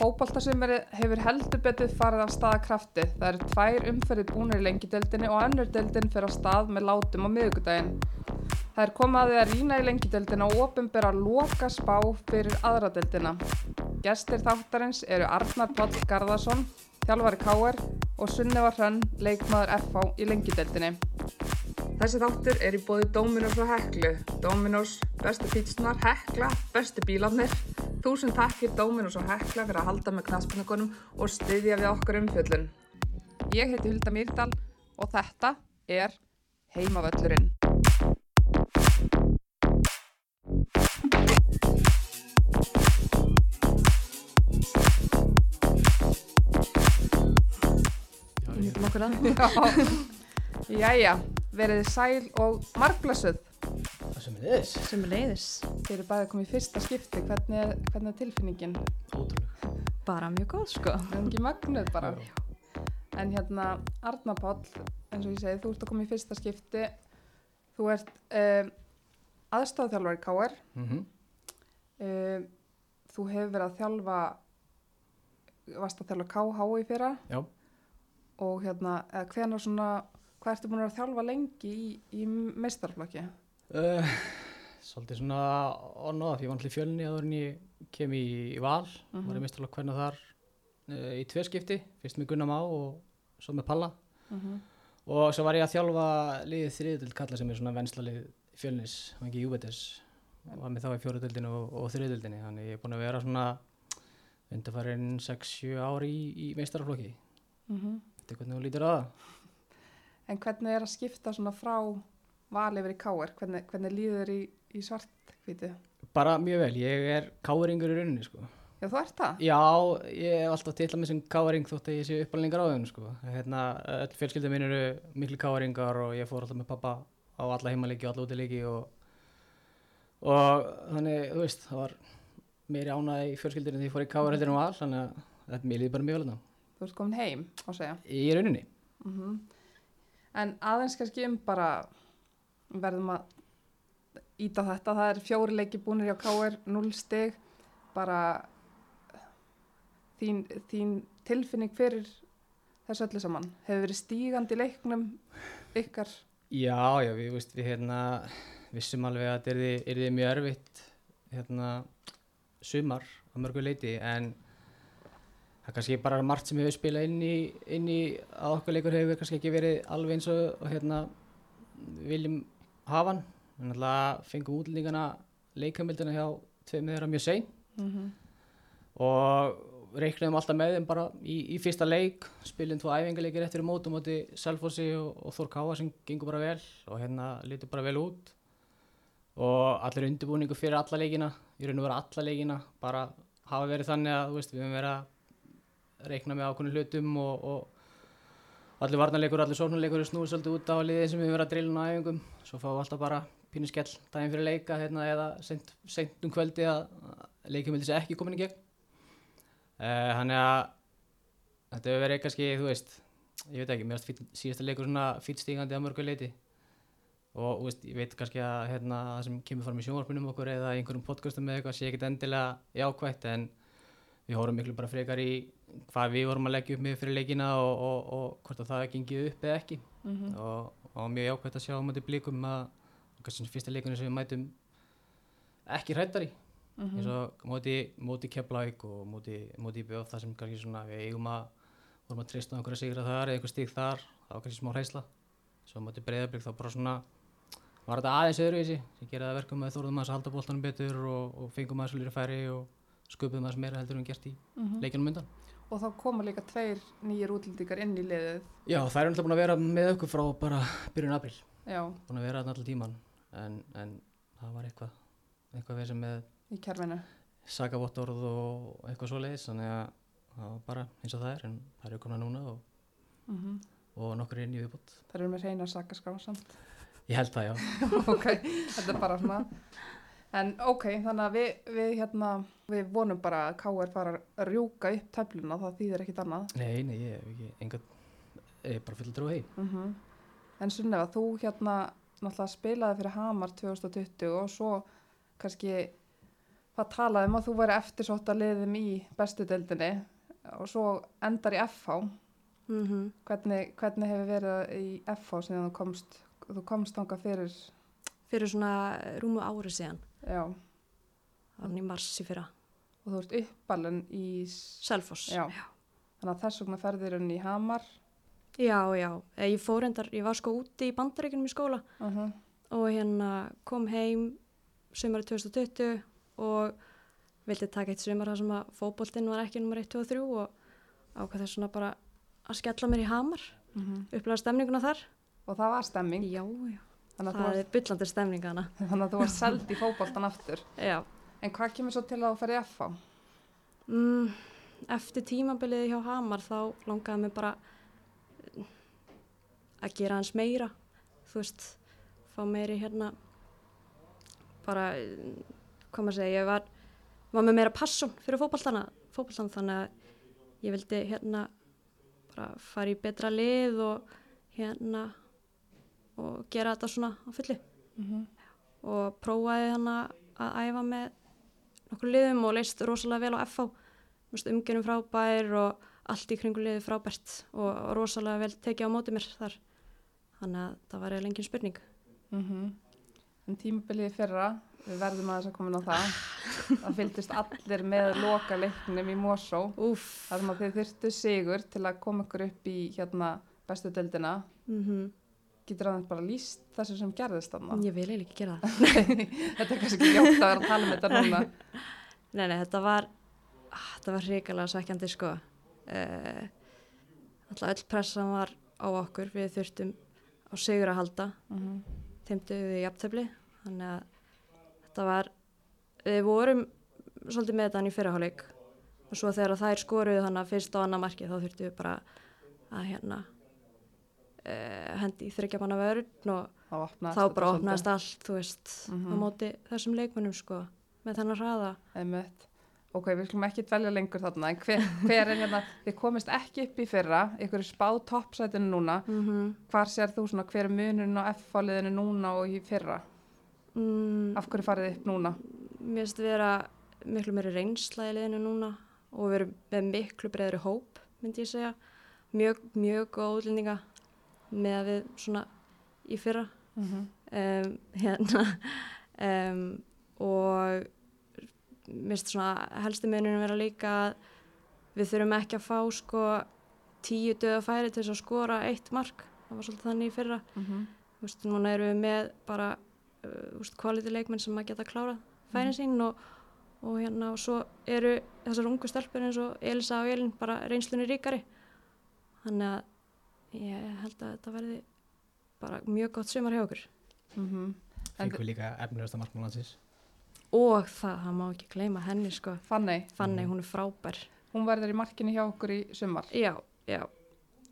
Fótboltasumari hefur heldur betur farið af staða krafti. Það eru tvær umferðir búinir í lengideldinni og önnur deldin fyrir að stað með látum á miðugudaginn. Það er komið að rýna í lengideldina og ofinbera loka spá fyrir aðra deldina. Gestir þáttarins eru Arnar Páll Garðarsson, þjálfari K.R. og Sunneva Hrönn, leikmaður FH í lengideldinni. Þessi þáttur er í bóði Dominos og Heklu. Dominos, bestu pítsnar, Hekla, bestu bílarnir. Þúsund takkir Dominos og Hekla fyrir að halda með knaspunugunum og styðja við okkur umfjöllun. Ég heiti Hulda Mýrdal og þetta er Heimavöllurinn. Jæja, verið sæl og margblessuð. Er er leiðis. Þið eru bæðið komið í fyrsta skipti, hvernig er, hvernig er tilfinningin? Ótrúlega. Bara mjög góð, sko. Er ekki magnuð bara. Já. En hérna, Arna Páll, eins og ég segi, þú ert að koma í fyrsta skipti. Þú ert um, aðstofþjálfari KR. Mm Um, þú hefur verið að þjálfa, varst að þjálfa KH í fyrra. Já. Og hérna, eða hvenar svona, hvað ertu búin að þjálfa lengi í, í meistarflokki? Uh, svolítið svona on off. Ég var náttúrulega í fjölni áður en ég kem í, í val. Mhm. Var ég mistarlega hvernig þar uh, í tvö skipti. Fyrst með Gunnar Má og svo með Palla. Mm Og svo var ég að þjálfa liðið þriðutild kalla sem er svona venslalið fjölnis, var ekki Júbetes. Og var með þá í fjóruðutildinu og, og þriðutildinu. Þannig ég er búin að vera svona undarfærin 6-7 ári í, í meistaraflokki. -hmm. Þetta er hvernig þú lítur á það. En hvernig er að skipta svona frá val yfir í KR? Hvernig, hvernig líður þér í, í svartkvítu? Bara mjög vel, ég er káringur í rauninni sko. Já, þú ert það? Já, ég hef alltaf titla mig sem káring þótt að ég sé uppalningar á þeim sko. Hérna, öll fjölskyldum minn eru miklu káringar og ég fór alltaf með pappa á alla heimalegi og alla útileiki og, og þannig, þú veist, það var meiri ánæði í fjölskyldinu því ég fór í káar heldur um val, þannig að þetta mér líði bara mjög vel þarna. Þú ert komin heim, á segja. Í rauninni. Mm En aðeins kannski um bara, verðum að íta þetta, það er fjóri leiki búinir hjá KR, 0 stig, bara þín, þín tilfinning fyrir þessu öllu saman. Hefur verið stígandi leiknum ykkar? Já, já, við, veist, við hérna, vissum alveg að þetta yrði, yrði mjög erfitt hérna, sumar á mörgu leiti en það er kannski bara margt sem hefur spilað inn í, inn í að okkur leikur hefur kannski ekki verið alveg eins og, og hérna, viljum hafa hann. Við náttúrulega fengum útlendingana leikamildina hjá tveim þeirra mjög sein Mm -hmm. og reiknaðum alltaf með þeim bara í, í fyrsta leik, spilum tvo æfingarleikir eftir í mótum átti Selfossi og, og Þór Káa sem gengur bara vel og hérna lítur bara vel út og allir undirbúningu fyrir alla leikina, í raun og vera alla leikina bara hafa verið þannig að veist, við höfum verið að reikna með ákveðinu hlutum og, og allir varnarleikur, allir sóknarleikur er snúið svolítið út á liðið sem við verið að drilla á æfingum. Svo fáum við alltaf bara pínu skell daginn fyrir leika hérna, eða seint, seint um kvöldi að leikjum vildi sér ekki komin í gegn. Uh, þannig að þetta hefur verið kannski, þú veist ég veit ekki, mér finnst síðasta leikur svona fýtt stígandi að mörgu leiti og veist, ég veit kannski að hérna, það sem kemur fram í sjónvarpunum okkur eða einhverjum podcastum eða eitthvað sé ekkert endilega jákvætt en við horfum miklu bara frekar í hvað við vorum að leggja upp með fyrir leikina og, og, og hvort að það gengið upp eða ekki. Mm og, og mjög jákvæmt að sjá á móti blikum að fyrsta leikunum sem við mætum ekki hrættar í Mhm. eins og móti, móti Keflavík og móti, móti IBF það sem kannski svona við eigum að vorum að treysta á einhverja sigra þar eða einhver stík þar það var kannski smá hreisla svo móti Breiðablík þá bara svona var þetta aðeins öðruvísi sem gera það verkum að þóruðum að halda boltanum betur og, og fengum að svolítið færi og sköpum að meira heldur en gert í Mhm. leikinum undan Og þá koma líka tveir nýjir útlendingar inn í liðið. Já, það er náttúrulega búin að vera með okkur frá bara byrjun april Já, búin að vera allan tíman en, en það var eitthvað eitthvað við sem með í kerfinu. sagavottorð og eitthvað svoleiðis þannig að það var bara eins og það er en það eru konar núna og, Mm og nokkur inn í viðbútt Það eru með reyna sakaskrá samt. ég held það já ok, þetta er bara svona. En ok, þannig að við, við hérna, við vonum bara að KR fara að rjúka upp töfluna, það þýðir ekkit annað. nei, nei, ég hef ekki engan ég er bara full að trúa hei Mm En Sunneva, þú hérna náttúrulega spilaði fyrir Hamar 2020 og svo kannski það talaði um að þú væri eftirsótt að liðum í bestu deildinni og svo endar í FH. Mm Hvernig, hvernig hefur verið í FH síðan þú komst, þú komst þangað fyrir, Fyrir svona rúmu ári síðan, já, var í mars í fyrra. og þú ert uppalinn í, Selfoss. já, þannig að þess vegna ferðir hún í Hamar. Já, já. Eh, Ég fór endar, ég var sko úti í bandaríkunum í skóla Uh og hérna kom heim sumari 2020 og vildi taka eitt sumar þar sem að fótboltinn var ekki nummer 1, 2 og 3 og ákvað þess svona bara að skella mér í hamar, upplega stemninguna þar. Og það var stemming, Já, já. Þannig að, Það þú er byllandi stemning hana. varst, þannig að þú varst seld í fótboltan aftur. Já. En hvað kemur svo til að þú ferði í FH? Mm, eftir tímabilið hjá Hamar þá langaði mig bara eh, að gera hans meira þú veist, fá meiri hérna bara eh, hvað maður segja, ég var var með meira passion fyrir fótballtana fótballtana þannig að ég vildi hérna bara fara í betra lið og hérna og gera þetta svona á fullu. Mm og prófaði hana að æfa með nokkur liðum og leist rosalega vel á FH umgjörnum frábær og allt í kringu liði frábært og, rosalega vel tekið á móti mér þar. Þannig að það var eiginlega engin spurning. En tímabilið fyrra, við verðum aðeins að koma inn á það. Það fylgdist allir með loka leiknum í Mosó. Sem að þið þurftu sigur til að koma ykkur upp í hérna bestu deildina. mm Getur aðeins bara líst þessu sem gerðist þarna? ég vil eiginlega ekki gera það. Þetta er kannski ekki ljótt að vera að tala um þetta núna. Nei, nei, þetta var ah, þetta var hrikalega svekkjandi sko. Uh, alltaf öll pressan var á okkur. Við þurftum á sigur að halda. Mm þeim dögðu í jafntefli þannig að þetta var við vorum svolítið með þetta í fyrraháleik og svo þegar þær skoruðu þannig að fyrst á annar marki þá þurftum við bara að hérna uh, hendi í þryggjamanna vörn og Þá bara opnaðist allt þú veist á Mhm. móti þessum leikmönnum sko með þennan hraða Einmitt. Ok, við skulum ekki dvelja lengur þarna, en hver, hver er hérna, þið komist ekki upp í fyrra, ykkur er spáð toppsætinu núna, mm -hmm. hvar sér þú svona hver er munurinn á F-fáliðinu núna og í fyrra? mm, Af hverju farið þið upp núna? mér finnst vera miklu meiri reynsla í liðinu núna og við erum með miklu breyðri hóp myndi ég segja mjög, mjög góð útlendinga með að við svona í fyrra. Mm -hmm. um, hérna um, og finnst svona helsti meðnunum vera líka að við þurfum ekki að fá sko tíu döða færi til þess að skora eitt mark. Það var svolítið þannig í fyrra. Mm -hmm. Þú veist, núna erum við með bara uh, úst, quality leikmenn sem að geta klárað færin sín og, og hérna og svo eru þessar ungu stelpur eins og Elisa og Elin bara reynslunni ríkari. Þannig að ég held að þetta verði bara mjög gott sumar hjá okkur Mm -hmm. En Fengum líka efnilegasta markmannansins. og það, það má ekki gleyma henni sko Fanney, Fanny, hún er frábær hún verður í markinu hjá okkur í sumar. já, já,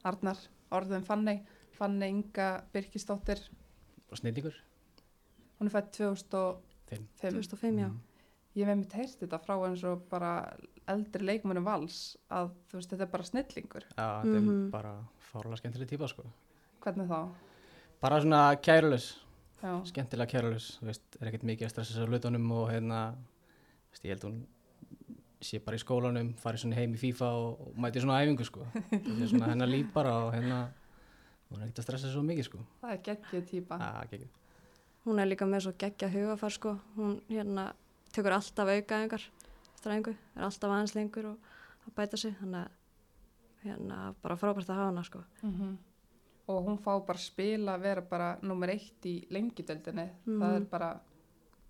Arnar, orðum Fanney, Fanney Inga Birkisdóttir, Og snillingur. hún er fætt 2005. Fimm. 2005 já Mhm. Ég hef einmitt heyrt þetta frá eins og bara eldri leikmönum vals að þú veist, þetta er bara snillingur. Já, þetta Mhm. er bara fárlega skemmtileg típa, sko. Hvernig þá? Bara svona kærulus, Já, skemmtilega kærulus, þú veist, er ekkert mikið að stressa sér á hlutunum og hérna, þú veist, ég held hún sé bara í skólanum, fari svona heim í FIFA og, og mæti svona æfingu, sko. Þetta er svona hennar líf bara og hérna, hún er ekkert að stressa sér svo mikið, sko. það er geggið típa. Er ekki. hún er líka með svo geggja hugafar sko hún hérna tekur alltaf aukaðingar eftir æfingu, er alltaf aðeins lengur og að bæta sig þannig að hérna bara frábært að hafa hana sko Mm Og hún fá bara spila að vera bara nummer eitt í lengjudöldinni. Mhm. Það er bara,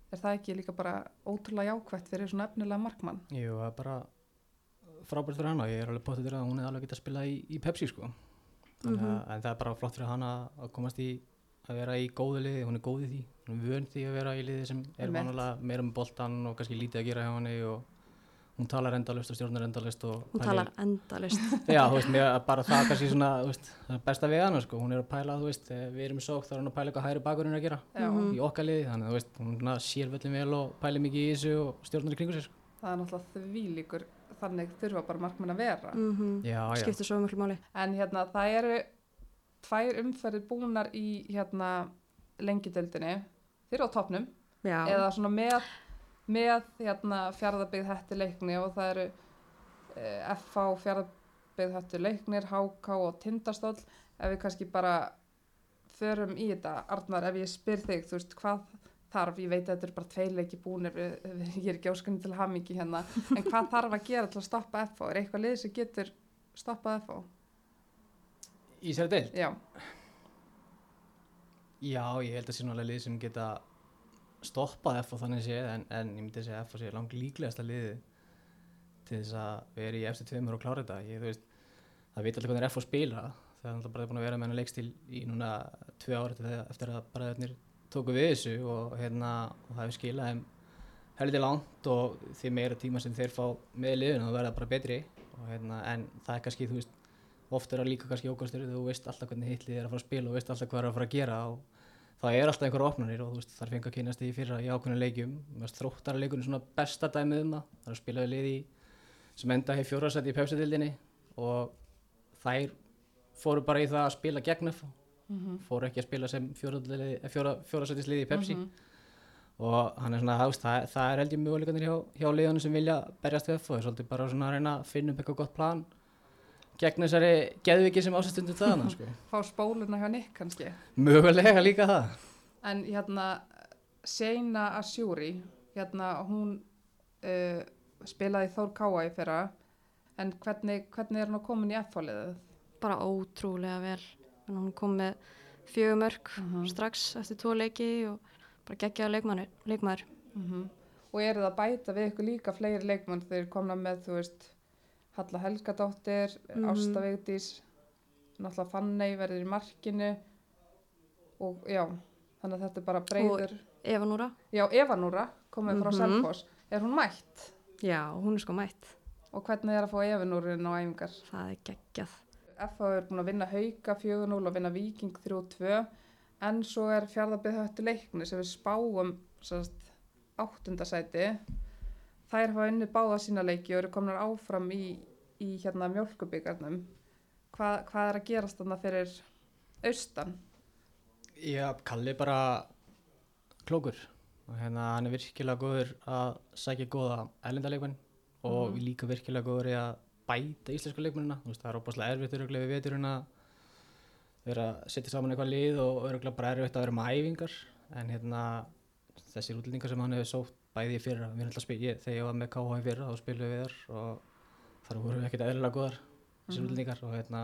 er það ekki líka bara ótrúlega jákvætt fyrir svona efnilega markmann? Jú, það er bara frábært fyrir hana, ég er alveg potið til að hún er alveg getað að spila í, í Pepsi, sko. Þannig að, en það er bara flott fyrir hana að komast í að vera í góðu liði, hún er góð í því hún er vönd því að vera í liði sem er Einmitt. vanulega meira með boltan og kannski lítið að gera hjá henni og hún talar endalust og stjórnar endalust og hún talar endalist já, þú veist, mér, bara það kannski svona, þú veist, það besta við hana, sko hún er að pæla, þú veist, við erum í sók þá er hún að pæla eitthvað hægri bakurinn er að gera Já, Mhm. í okkar liði, þannig að, þú veist, hún sér völlin vel og pæli mikið í þessu og stjórnar í kringu sér, sko. það er náttúrulega því líkur, þannig þurfa bara markmann að vera. mm já, já, skiptir svo miklu máli En hérna, það eru tvær umferðir búnar í hérna lengjudöldinni. Þeir eru á topnum já, eða svona með, með hérna fjárðabyggð hætti leikni og það eru uh, FH fjárðabyggð hætti leiknir, HK og Tindastóll ef við kannski bara förum í þetta, Arnar, ef ég spyr þig, þú veist, hvað þarf, ég veit að þetta er bara tvei leiki búnir, ég er ekki áskunni til hamingi hérna, en hvað þarf að gera til að stoppa FH? Er eitthvað lið sem getur stoppað FH? Í sér deild? Já, Já, ég held að sé nálega lið sem geta stoppað F þannig séð en, en ég myndi að segja að F sé langt líklegasta liði til þess að vera í eftir tveimur og klára þetta. Ég, veist, það veit alltaf hvernig F spila. Það er alltaf bara búin að vera með hennar leikstil í núna tvei ára eftir, að bara þennir tóku við þessu og, hérna, og það hefur skilað þeim heldur langt og því meira tíma sem þeir fá með liðinu þá verða bara betri. Og, hérna, en það er kannski, þú veist oft er það líka kannski ókvæmstur þú veist alltaf hvernig hitlið er að fara að spila og veist alltaf hvað er að fara að gera og það er alltaf einhverja opnarnir og þú veist þar fengi að kynast því fyrra í ákveðinu leikjum. Þróttara leikunum svona besta dæmið um það. Það er að spila við liði sem enda hefur fjórasætti í pepsitildinni og þær fóru bara í það að spila gegn F fóru ekki að spila sem fjórasættisliði í Pepsi. Og hann er svona, það, það, það er held ég mjöguleikandir hjá, hjá liðanum sem vilja berjast við og það er svolítið bara svona að reyna að finna upp eitthvað gott plan gegn þessari geðviki sem ásastundu þaðana sko. fá spóluna hjá Nick kannski. Mögulega líka það. En hérna, Seina Asjúri, hérna hún uh, spilaði Þór Káa í fyrra, en hvernig, hvernig er hún að komin í F-fáliðið? Bara ótrúlega vel. En hún kom með fjögur mörg Mhm. strax eftir tvo leiki og bara geggjaði leikmaður. leikmaður. Mm Og eru það að bæta við ykkur líka fleiri leikmann þegar komna með, þú veist, Halla Helgadóttir, mm Mhm. Ásta Vigdís, náttúrulega Fanney verður í markinu og já, þannig að þetta er bara breyður. Eva Núra? Já, Eva Núra, komið frá Mhm. Selfoss, er hún mætt? Já, hún er sko mætt. Og hvernig er að fá Eva Núrin á æfingar? Það er geggjað. FH er búin að vinna Hauka 4-0 og vinna Viking 3-2 en svo er fjárðabið höttu leikni sem við spáum áttundasæti þær hafa unnið báða sína leiki og eru komnar áfram í, í hérna mjölkubíkarnum Hva, hvað er að gerast þarna fyrir austan? Já, Kalli bara klókur og hérna hann er virkilega góður að sækja góða ellendaleikmenn og Mhm. líka virkilega góður í að bæta íslensku leikmennina, þú veist, það er óbúslega erfitt öruglega við veturinn að vera að setja saman eitthvað lið og öruglega bara erfitt að vera með æfingar en hérna þessir útlendingar sem hann hefur sótt bæði í fyrra, við erum alltaf spil, ég, þegar ég var með KH í fyrra þá spilum við þar og þar voru við ekkert eðlilega góðar þessir Mhm. útlendingar og hérna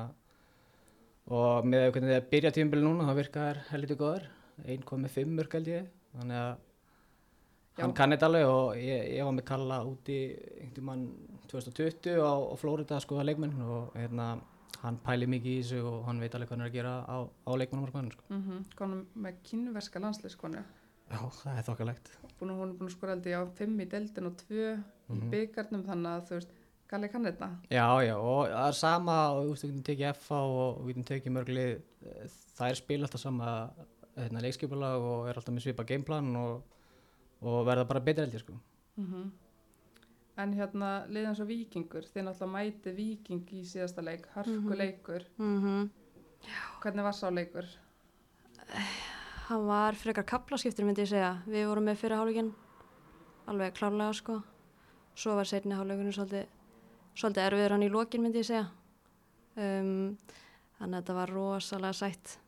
og með hvernig það byrja tímabili núna þá virka þær heldur góðar einn kom með fimm mörg held ég þannig að hann Já. kann þetta alveg og ég, ég var með Kalla úti einhvern mann 2020 á, á Flórida að skoða leikmenn og hérna hann pæli mikið í þessu og hann veit alveg hvað hann er að gera á, á leikmennum sko. Mm -hmm. Konum með kynverska landsliðskonu Já, það er þokkalegt. Hún er búin að skora held ég á 5 í deildin og 2 í Mhm. byggarnum þannig að þú veist, Galli kann þetta. Já, já, og það er sama og þú veist, við getum tekið FA og við getum tekið mörglið það er spil alltaf sama hérna, leikskipulag og er alltaf með svipa gameplan og, og verða bara betur held ég sko. Mm En hérna, liðan svo vikingur, þið náttúrulega mæti viking í síðasta leik, hörkuleikur, Mm hvernig var sá leikur? Hann var frekar kaplaskiptur myndi ég segja. Við vorum með fyrir hálfleikin alveg klárlega sko. Svo var setni hálfleikunum svolítið, svolítið erfiður hann í lokin myndi ég segja. Um, þannig að þetta var rosalega sætt.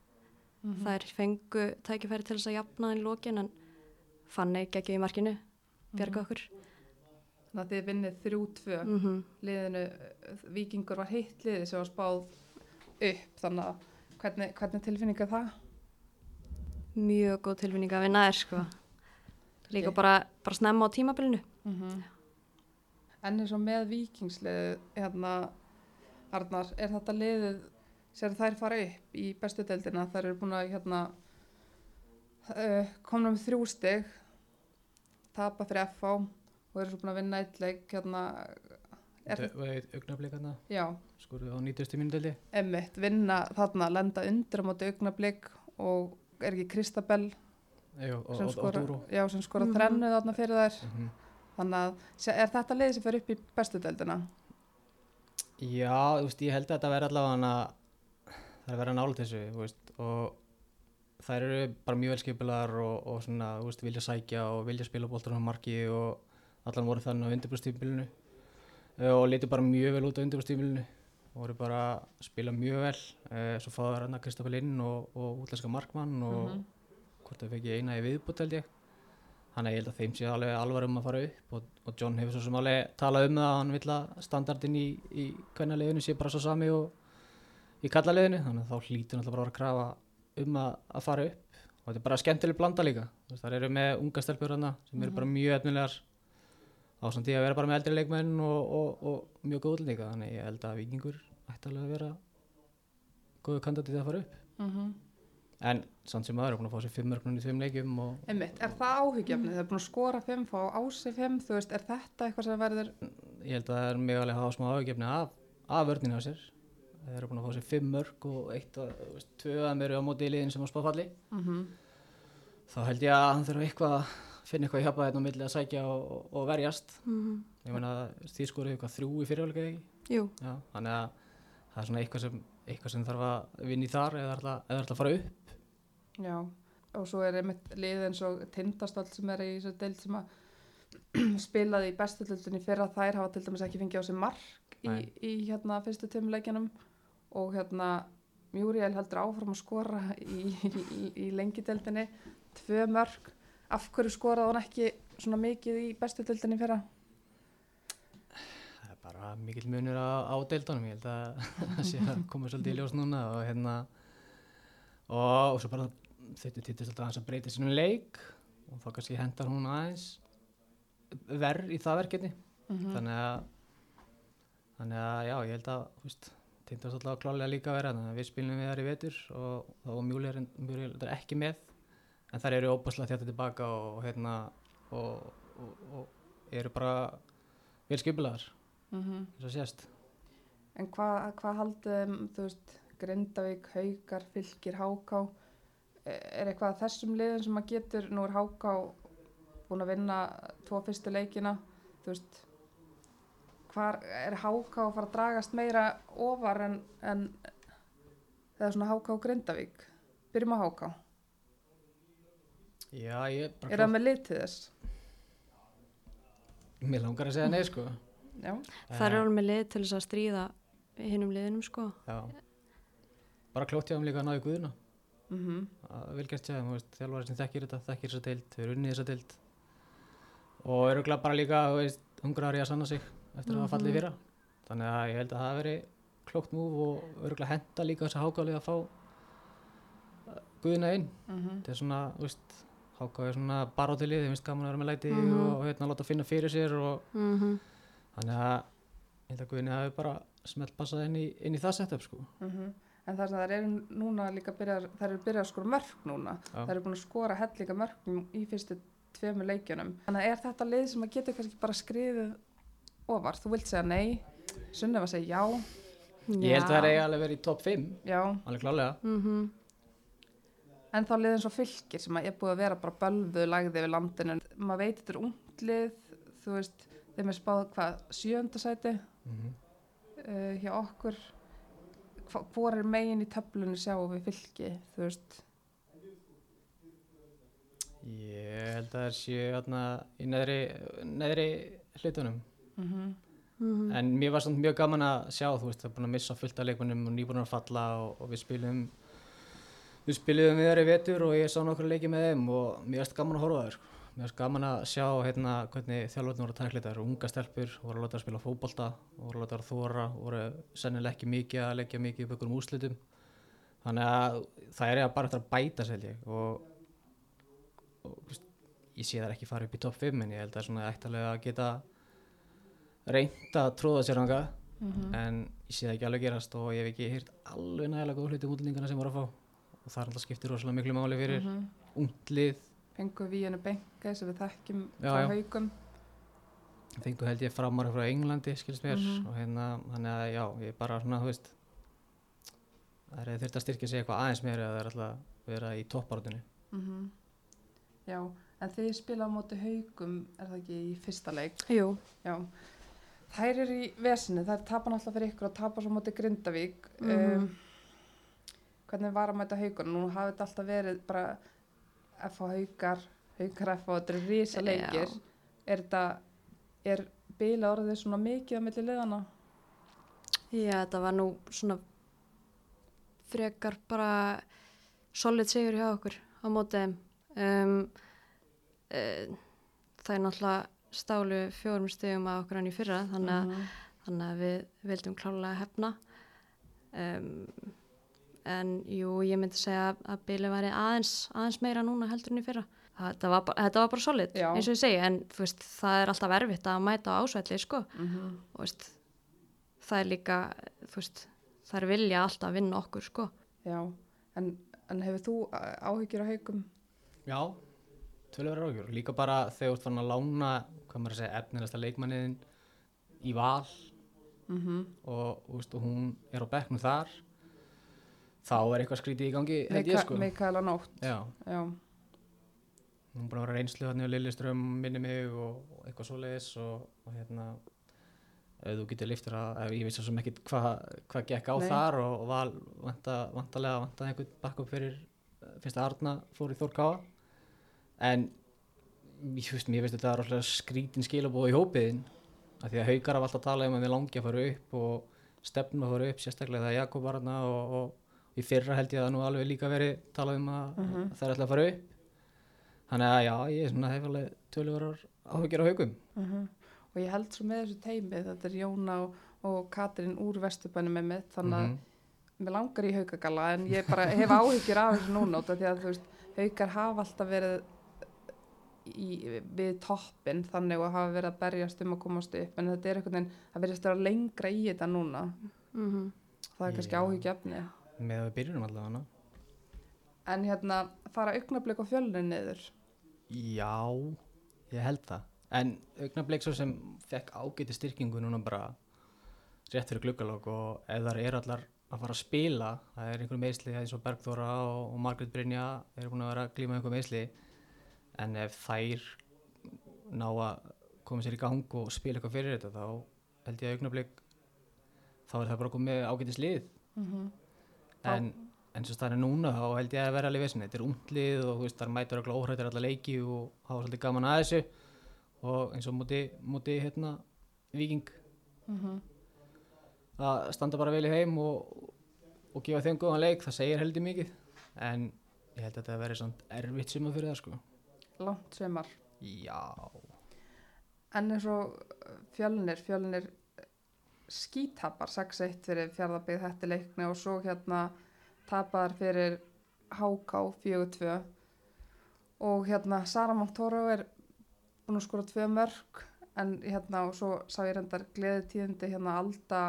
Mm Þær fengu tækifæri til þess að jafna hann í lokin en fann ekki ekki í markinu, bjarga okkur. Þannig að þið vinnið 3-2, Mm -hmm. liðinu, vikingur var heitt liði sem var spáð upp, þannig að hvernig, hvernig tilfinning er það? Mjög góð tilfinning að vinna þér sko. Líka bara, bara snemma á tímabilinu. Mm En eins og með vikingsliðu, hérna, Arnar, er þetta liðið sem þær fara upp í bestu deildina, þær eru búin að hérna, uh, komna með þrjú stig, tapa fyrir FH og eru svo búin að vinna eitt leik, hérna, er augnablik hérna, já, skoruð á 90. mínúti held ég emmitt, vinna þarna, lenda undir á móti augnablik og er ekki Kristabell sem og, og skora, já, sem skora Mhm. þrennu þarna fyrir þær, Mhm. þannig að er þetta liðið sem fer upp í bestu deildina? Já, þú veist, ég held að þetta verði allavega það er að vera nála þessu, þú veist og þær eru bara mjög velskipilar og, og svona, þú veist, vilja sækja og vilja spila bóltar á marki og allan voru þannig á undirbúrstímbilinu og lítið bara mjög vel út á undirbúrstímbilinu voru bara að spila mjög vel. Uh, svo fáðu hérna Kristoffer Linn og, og útlenska markmann og Mhm. hvort þau fekk eina í viðbútt held ég. Þannig að ég held að þeim sé alveg alvar um að fara upp og, og John hefur svo sem alveg talað um það að hann vill að standardin í, í kvennaliðinu sé bara svo sami og í kallaliðinu þannig að þá hlýtur náttúrulega bara að krafa um að, að fara upp. Og þetta er bara skemmtileg blanda líka. Þar eru með unga stelpur hana sem eru bara mjög efnilegar ásamt því að vera bara með eldri leikmenn og, og, og mjög góð líka þannig ég held að vikingur ætti alveg að vera góðu kandidati til að fara upp? Mhm. en samt sem aðra er búin að fá sér fimm mörgnum í fimm leikjum og Einmitt, er það áhyggjafni? Þeir eru búin að skora fimm, fá á sig fimm, þú veist, er þetta eitthvað sem verður, ég held að það er mjög alveg að hafa smá áhugjefni af, af vörninu á sér. Þeir eru búin að fá sér fimm mörg og eitt að þeim eru á móti í liðin sem á spáfalli. Mm þá held ég að hann þurfa eitthvað að finna eitthvað hjálpa þetta á milli að sækja og, og, verjast. Mhm. ég meina því skoruðu það er svona eitthvað sem, eitthvað sem þarf að vinna í þar eða ætla, eða ætla að fara upp? Já, og svo er einmitt lið eins og tindastöld sem er í þessu deild sem að spilaði í bestu deildinni fyrra, þær hafa til dæmis ekki fengið á sig mark í, í hérna fyrstu tímuleikinum og hérna Mjúriel heldur áfram að skora í, í, í, lengideldinni, tvö mörg, af hverju skoraði hún ekki svona mikið í bestu deildinni fyrra? Bara mikill munur á, á deildunum. Ég held að það sé að koma svolítið í ljós núna og hérna og, og svo bara þetta týttist alltaf aðeins að breyta sínum leik og þá kannski hendar hún aðeins verð í það verkefni. Mm þannig að þannig að já, ég held að tindast alltaf klálega líka að vera þannig að við spilum við þar í vetur og þá var mjúli er ekki með. En þær eru óbúslega þjátt tilbaka og hérna og, og, og eru bara vel skipilagar -hmm. þess að sést En hvað hva haldið, þeim, þú veist, Grindavík, Haukar, Fylkir, Háká, er eitthvað þessum liðum sem að getur, nú er Háká búin að vinna tvo fyrstu leikina, þú veist, hvar er Háká að fara að dragast meira ofar en, en eða svona Háká og Grindavík? Byrjum á Háká. Já, ég bara Er það með lið til þess? Mér langar að segja nei sko. Það er alveg með lið til þess að stríða hinnum liðinum sko. Já Bara klótt hjá þeim líka að náðu guðuna Mm að vel gert sér, þú veist, þjálfari sem þekkir þetta, þekkir þessa deild, þau eru unnið þessa deild og eru bara líka, þú veist, hungrari að sanna sig eftir að hafa fallið í fyrra. Þannig að ég held að það hafi verið klókt múf og örgulega henda líka þess að hákálega að fá uh, guðina inn. -hmm. Þetta er svona, þú veist, hákálega er svona barátilið, þeim finnst gaman að vera með læti Mhm. og hérna láta finna fyrir sér og Mm -hmm. Þannig að ég held að guðinni hafi bara smelt passað inn í, inn í það setup, sko. En það er sem þær eru núna líka byrjar, þær eru byrjað að skora mörg núna. Já. Það eru búin að skora hellinga mörgum í fyrstu tveimu leikjunum. Þannig að er þetta lið sem að getur kannski bara skriðið ofar? Þú vilt segja nei, Sunneva segja já, Ég held að það er alveg verið í topp 5, já. alveg klálega. Mm -hmm. En þá lið eins og fylgir sem að er búið að vera bara bölvuð lagði við landinu. Maður veit þetta er ungt lið, þú veist, þeim er spáð hvað, sjöndasæti Mm uh, hjá okkur. Hva, hvor er megin í töflunni sjáum við fylgi, þú veist? Ég held að það séu hérna í neðri, neðri hlutunum. Mm Mhm. En mér var samt mjög gaman að sjá, þú veist, það er búin að missa fullt af leikmennum og nýbúin að falla og, og við spilum, við spilum við þar í vetur og ég sá nokkur leiki með þeim og mér varst gaman að horfa þær. sko. Mér varst gaman að sjá hérna hvernig þjálfarnir voru að tækla þetta. Það eru unga stelpur, voru að láta að spila fótbolta, voru að láta að þóra, voru sennilega ekki mikið að leggja mikið upp ykkur um úslitum. Þannig að það er bara eftir að bæta sér ég og, og ég sé það ekki fara upp í topp 5 en ég held að svona ættalega að geta reynt að tróða sér hanga -hmm. en ég sé það ekki alveg gerast og ég hef ekki hýrt alveg nægilega góð hluti um útlendingana sem voru að fá og það er alltaf skiptir rosalega miklu máli fyrir mm -hmm. ungt lið Fengu við hennu benga sem við þekkjum Já, frá já. haugum. fengu held ég framar frá Englandi skilst mér Mhm. og hérna þannig að já, ég er bara svona, þú veist það er þurft að styrkja sig eitthvað aðeins meira eða það er alltaf að vera í toppártunni Mm Já, en þið spila á móti haugum, er það ekki í fyrsta leik? Jú, Já. Þær eru í vesinu, þær tapa náttúrulega fyrir ykkur og tapa svo á móti Grindavík. Mhm. um, hvernig var að mæta haugun? Nú hafi þetta alltaf verið bara F á haugar, haugar F og þetta eru risa leikir. Er þetta er bila orðið svona mikið á milli liðana? Já, þetta var nú svona frekar bara solid sigur hjá okkur á mótið. Um, uh, það er náttúrulega stálu fjórum stegum að okkur hann í fyrra þannig að, Mhm. þannig að við vildum klálega hefna. Um, en jú, ég myndi segja að- að bíli væri aðeins, aðeins meira núna heldur en í fyrra. Þetta var, bara- þetta var bara solid, Já. eins og ég segi, en þú veist, það er alltaf erfitt að mæta á ásvelli, sko Mhm. og veist, það er líka þú veist, það er vilja alltaf að vinna okkur sko. Já, en, en hefur þú áhyggjur á haugum? Já, tölur ágjör. Líka bara þegar þú ert fann að lána, hvað maður að segja, efnilegasta leikmanniðin í val Mm og, þú veist, og hún er á bekknum þar, þá er eitthvað skrítið í gangi, ég sko. Mikaela Nótt, Já, já. hún er búin að reynslu hann í Lilleström, minni mig og, eitthvað svoleiðis og, og hérna, ef þú getur liftir að, ég veist svo sem ekkit hvað hva gekk á Nei. þar og, og val vanta, vantalega vantaði einhvern backup fyrir eh, fyrst að Arna fór í Þór Káa en ég veist, þetta er alltaf skrítin skilabóð í hópiðin af því að haukar hafa alltaf talað um að við langi að fara upp og stefnum að fara upp sérstaklega það Jakob var þarna og, og í fyrra held ég að það nú alveg líka verið talað um að, Mhm. að það er alltaf að fara upp þannig að já, ég er svona hef alveg töluverar áhugir á haukum Mhm. Og ég held svo með þessu teimi, þetta er Jóna og, og Katrín úr Vesturbænum með mitt, þannig að Mhm. mér langar í haugagalla en ég bara hef áhyggjur af þessu af því að þú veist, haugar hafa alltaf verið í, við toppin þannig og hafa verið að berjast um að komast upp en þetta er einhvern veginn, það verðist að vera lengra í þetta núna, Mm það er kannski Já. áhyggjafni með að við byrjunum allavega hana en hérna fara augnablik og fjölnin niður Já, ég held það. En augnablik svo sem fekk ágæti styrkingu núna bara rétt fyrir gluggalokk og ef það eru allar að fara að spila, það er einhver meðsli eins og Bergþóra og, og Margrét Brynja eru búin að vera að glíma einhver meðsli en ef þær ná að koma sér í gang og spila eitthvað fyrir þetta þá held ég að augnablik þá er það bara komið ágætis lið mm -hmm. En eins og staðan er núna þá held ég að vera alveg vissin þetta er unglið og veist þar mætur öll óhrættir alla leiki og hafa svolítið gaman að þessu. Og eins og múti, múti hérna viking Mhm. að standa bara vel í heim og, og gefa þeim góðan leik það segir heldur mikið. En ég held að þetta veri svona erfitt suma fyrir það sko. Langt semar já, en eins og fjölnir fjölnir skítapar 6-1 fyrir fjárðabíð hætti leikni og svo hérna tapar fyrir HK 4-2 og hérna Sara Montoro er búin að skora tvö mörg en hérna og svo sá ég reyndar gleði tíðindi hérna Alda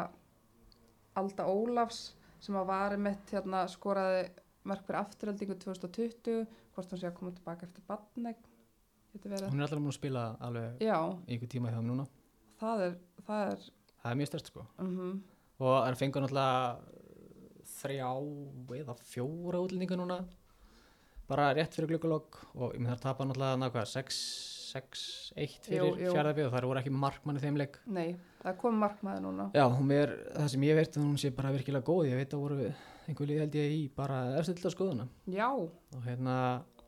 Alda Ólafs sem að vari mitt hérna skoraði mörg fyrir afturöldingu 2020 hvort hún sé að koma tilbaka eftir badnegn hún er alltaf múin að spila alveg já, í einhver tíma hjá þeim núna. Það er það er það er mjög stærst sko. Mm og það fengur náttúrulega þrjá eða fjóra útlendinga núna bara rétt fyrir glukkulokk og ég með það tapa náttúrulega nákvæða 6-1 Jú, fyrir jú. fjárðarbið og það voru ekki markmanni þeim leik. Nei, það kom markmaði núna. já, hún er, það sem ég veit að hún sé bara virkilega góð, ég veit að voru einhver lið held ég í bara eftir skoðuna Já, og hérna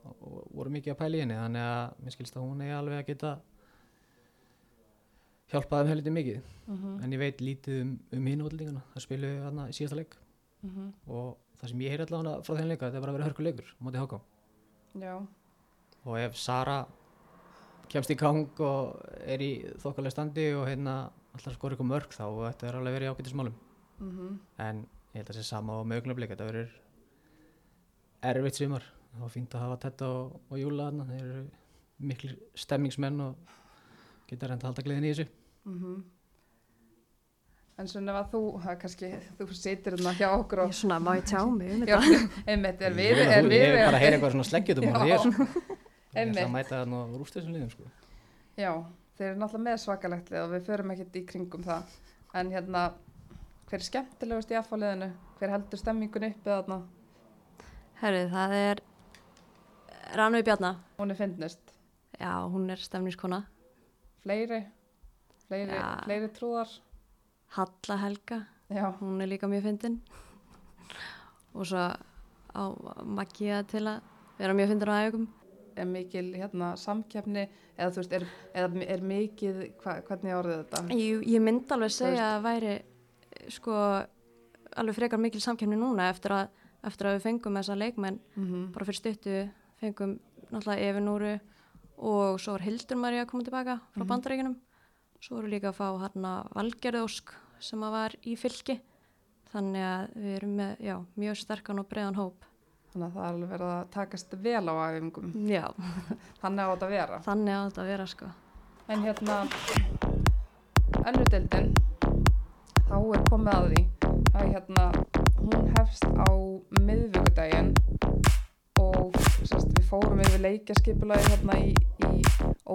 og voru mikið að pæla í henni þannig að mér skilst að hún er alveg að geta hjálpað þeim heldur mikið. Mm en ég veit lítið um, um hinn útlendingana. Það spilu hérna í síðasta leik. -hmm. og það sem ég heyri allavega frá þeim leika þetta er bara að vera hörkuleikur á móti háká og ef Sara kemst í gang og er í þokkalega standi og hérna alltaf skor eitthvað mörg þá þetta er alveg verið í ágættismálum mm en ég held að það sé sama á mögnablik þetta verður erfitt sumar. Það var fínt að hafa þetta og, og júla þarna. Þeir eru miklu stemningsmenn og geta reynda að halda gleðin í þessu mm En svona að þú, það er kannski, þú situr hérna hjá okkur Ég og, er svona, má ég tjá mig um þetta? einmitt, er ég, við, að er við, ég vil bara heyra eitthvað svona sleggjum á þér ég ætla að mæta þarna og rústa þessum liðum sko. já, þeir eru náttúrulega með svakalegt lið og við förum ekkert í kringum það. En hérna, hver er skemmtilegust í aðfáliðinu? Hver heldur stemmingun uppi þarna? Herri, það er Rannveig Bjarnar. Hún er fyndnist. Já, hún er stemningskona. Fleiri? Fleiri, Já. fleiri trúðar? Halla Helga, Já, hún er líka mjög fyndin. Og svo á Maggia til að vera mjög fyndin á æfingum. er mikil hérna, samkeppni eða þú veist, er, eða er mikið, hva, hvernig orðið þetta? Ég, ég myndi alveg segja að væri sko alveg frekar mikil samkemni núna eftir að, eftir að við fengum þessa leikmenn Mm bara fyrir stuttu fengum náttúrulega Efinúru og svo var Hildur Marja að koma tilbaka frá Mhm. bandaríkinum svo voru líka að fá hérna Valgerðósk sem að var í fylki þannig að við erum með já, mjög sterkan og breiðan hóp Þannig að það er alveg verið að takast vel á æfingum. já, Þannig á þetta að vera. þannig að þetta vera sko En hérna, önnudeldin, þá er komið að því. Er hérna, hún hefst á miðvíkudaginn og sérst, við fórum yfir leikjaskipulagi hérna í, í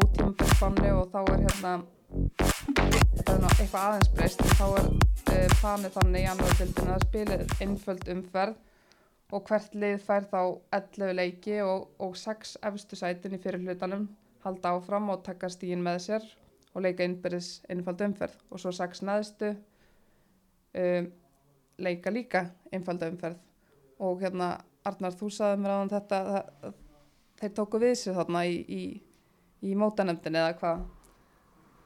ótímafélsfanni og þá er hérna, eitthvað aðeins breyst, en þá er uh, planið þannig í annar deildinu að spilið einföld umferð og hvert lið fær þá 11 leiki og, og 6 efstu sætin í fyrir hlutanum halda áfram og taka stíin með sér og leika innbyrðis einfald umferð. Og svo 6 neðstu um, leika líka einfald umferð. Og hérna Arnar þú saði mér á þetta það, þeir tóku við sér þarna í, í, í mótanemdin eða hvað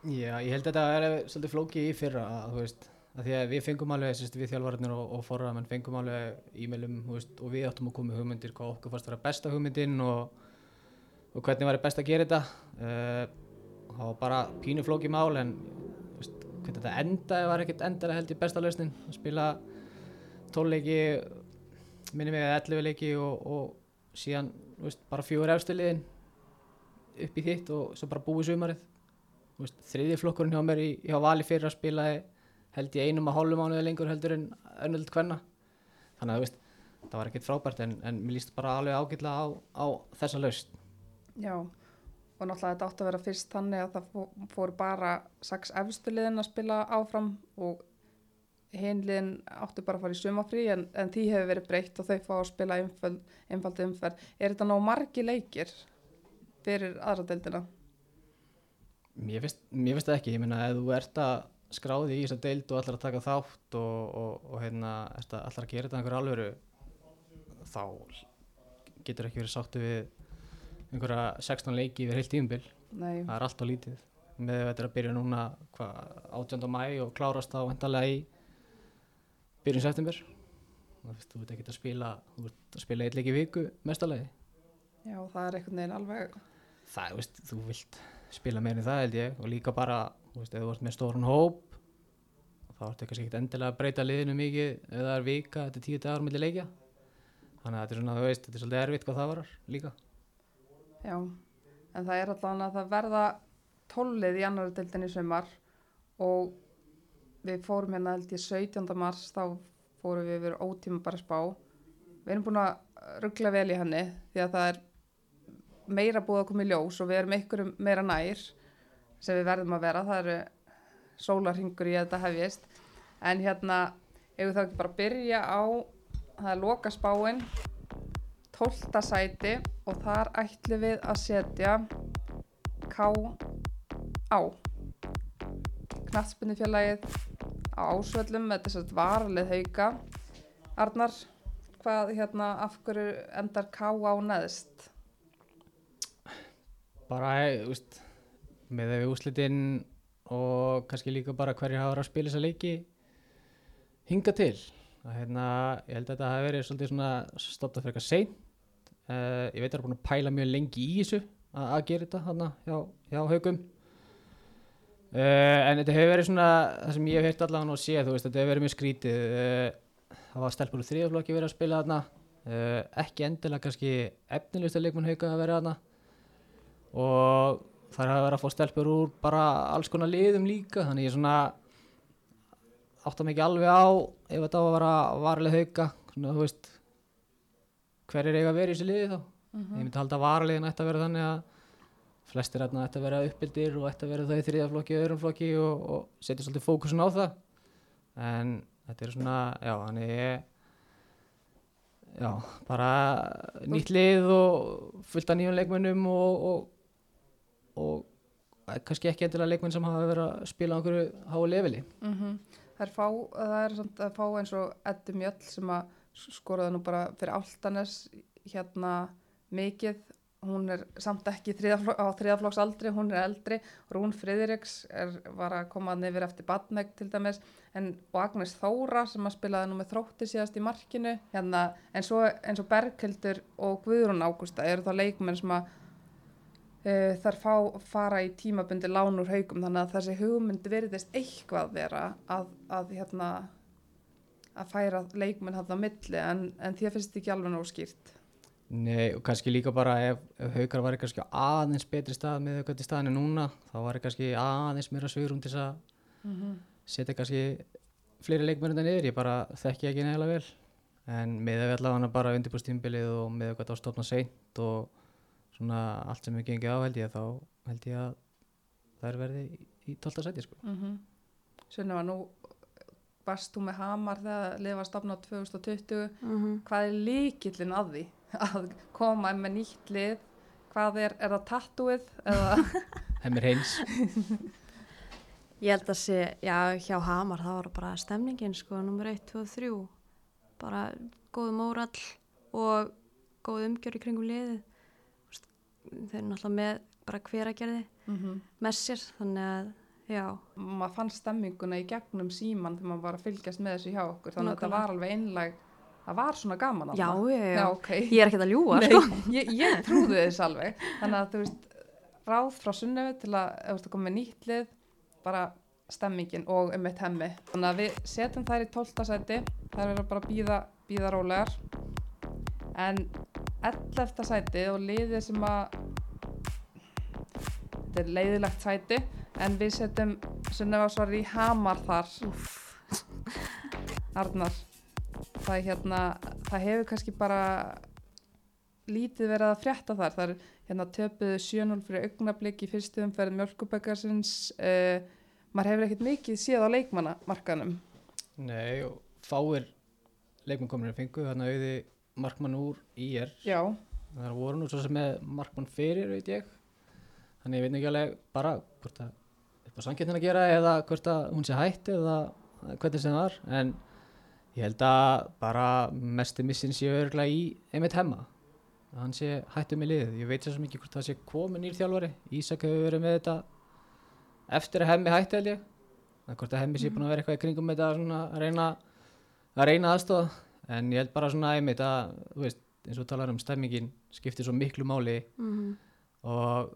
Já, ég held að þetta er svolítið flókið í fyrra að, veist, að því að við fengum alveg, sérst, við þjálfararnir og, og forramenn fengum alveg e-mailum, veist, og við áttum að koma með hugmyndir hvað okkur fannst að vera besta hugmyndin og, og hvernig var best að gera þetta. Uh, það var bara pínu flókið mál en, veist, hvernig þetta endaði var ekkert endaði held ég besta lausnin, að spila tólleiki, minni mig að 11 leiki og, og síðan, bara fjóður efstiliðin upp í þitt og svo bara búið sumarið Þú veist, þriði flokkurinn hjá mér í, hjá Vali fyrir að spila held ég einum að hálfu mánuði lengur heldur en önnöld hvenna þannig að veist, það var ekkert frábært en, en mér líst bara alveg ágætlega á, á þessa laust Já, og náttúrulega þetta átti að vera fyrst þannig að það fó- fóru bara sex efstu liðin að spila áfram og hinn liðin átti bara að fara í sumafrí en, en því hefur verið breytt og þau fá að spila einfald, umferð. Er þetta nóg margi leikir fyrir aðra deildina? Mér finnst, það ekki, ég meina ef þú ert að skráði í þessa deild og ætlar að taka þátt og, og, og hérna ætlar að gera þetta einhver alvöru þá getur ekki verið sáttu við einhverja 16 leiki yfir heilt tíumbil Nei, það er allt á lítið. Með þetta er að byrja núna hva, 18. mæ og klárast þá vendalega í byrjun september. Þú veist, þú veit ekki að spila þú veit að spila eitt leik í viku mestalegi já, það er einhvern veginn alveg, það, veist, þú vilt spila meira en það held ég. Og líka bara, þú veist, ef þú ert með stórun hóp þá ertu kannski ekkert endilega að breyta liðinu mikið ef það er vika, þetta er tíu dagar milli leikja. Þannig að þetta er svona, þú veist, þetta er svolítið erfitt hvað það varar líka. Já, en það er allan að það verða tólið í annari deildin í sumar og við fórum hérna held ég 17. mars þá fórum við yfir ótíma bara spá. Við erum búin að ruggla vel í henni því að það er meira búið að koma í ljós og við erum ykkur meira nær sem við verðum að vera það eru sólarhingur í að þetta hefjist en hérna ef við þá ekki bara byrja á það er loka spáin 12. sæti og þar ætlum við að setja K á knattspinnufélagið á ásvöllum með þess að varalið hauka Arnar, hvað hérna af hverju endar K á neðst? Bara, þú veist með við úslitinn og kannski líka bara hverju hafa verið að spila þessa leiki hinga til. Að hérna, ég held að þetta hafi verið svolítið svona stopta fyrir eitthvað seint. Uh, ég veit að það er búin að pæla mjög lengi í þessu að, að gera þetta hana hjá, hjá haugum uh, en þetta hefur verið svona það sem ég hef heyrt allavega og séð þú veist, þetta hefur verið mjög skrítið. Uh, það var stelpur úr þriðaflokki verið að spila þarna. Ekki endilega kannski efnilegsta leikmann hauga að vera þarna og það er að vera að fá stelpur úr bara alls konar liðum líka þannig ég svona átta mig ekki alveg á ef þetta á að vera varlega hauka. Svona þú veist hver er eiga að vera í þessu liði þá? Ég myndi halda að varlegin ætti að vera þannig að flestir ætti að vera uppbildir og ætti að vera það í þriðaflokki og öðrum flokki og, og setja svolítið fókusun á það. En þetta er svona já, þannig ég já, bara nýtt lið og fullt af nýjum leikmönnum og, og, og kannski ekki endilega leikmenn sem hafa verið að spila á einhverju háu leveli. Mm Það er fá, það er samt að fá eins og Eddi Mjöll sem að skoraði nú bara fyrir Áltanes hérna mikið. Hún er samt ekki þriðaflok, á þriðaflokks aldri, hún er eldri. Rún Friðriks var að koma nefnir eftir Badnegg til dæmis. En, og Agnes Þóra sem að spilaði nú með þrótti síðast í markinu hérna, en svo og Berghildur og Guðrún Ágústa eru þá leikmenn sem að uh, þar fá, fara í tímabundi lán úr haugum þannig að þessi hugmynd veriðist eitthvað vera að, að hérna að færa leikmenn hann á milli en, en því að finnst þetta ekki alveg nóg skýrt Nei, og kannski líka bara ef, ef haukar var kannski aðeins betri stað með auðvitað staðinu núna, þá var kannski aðeins meira svigurum til að mm -hmm. setja kannski fleiri leikmennir niður, ég bara þekki ekki neðilega vel en með að við allavega bara undirbúrstímbilið og með auðvitað á stofna seint og svona allt sem við gengið á held ég þá held ég að það er verið í, í 12. seti sko. Mm -hmm. Sunniva, nú varst þú með Hamar þegar lifa stafna á 2020 Mm -hmm. hvað er líkillin að því að koma með nýtt lið hvað er, er það tattúið eða Hemmir Heinz Ég held að sé, já, hjá Hamar það var bara stemningin, sko, nummer 1, 2 og 3 bara góð mórall og góð umgjör í kringum liðið þeir eru náttúrulega með bara hveragerði mm -hmm. með sér, þannig að já, maður fann stemminguna í gegnum síman þegar maður var að fylgjast með þessu hjá okkur þannig að þetta var alveg einleg það var svona gaman já, þarna. já, já, ok. Ég er ekkert að ljúa, Nei, sko. ég, ég trúði þess alveg. Þannig að þú veist ráð frá sunnefi til að, ef þú veist að koma með nýtt lið bara stemmingin og um eitt hemmi. Þannig að við setjum þær í 12. sæti þær verður bara að býða, býða rólegar en 11. sæti og liðið sem að þetta er leiðilegt sæti en við setjum sunnefa svar í hamar þar. Arnar það er hérna það hefur kannski bara lítið verið að frétta þar. Það er hérna töpuðu 7-0 fyrir augnablik í fyrstu umferð mjölkuböggarsins uh, maður hefur ekkert mikið séð á leikmannamarkanum Nei, og fáir leikmenn komin í fengu, þannig að auði markmann úr IR já, það voru nú svo sem með markmann fyrir veit ég. Þannig ég veit ekki alveg bara hvort að eitthvað samkjöndin að gera eða hvort að hún sé hætt eða hvernig sem það var. En ég held að bara mestu missin sé örgla í einmitt hemma. Hann sé hættu með liðið. Ég veit sem ekki hvort það sé komin nýr þjálfari. Ísak hefur verið með þetta eftir að hemmi hætti held ég. Hvort að hemmi sé búin að vera eitthvað í kringum þetta svona að reyna að reyna aðstofa en ég held bara svona einmitt að þú veist eins og talar um stemmingin skiptir svo miklu máli mm og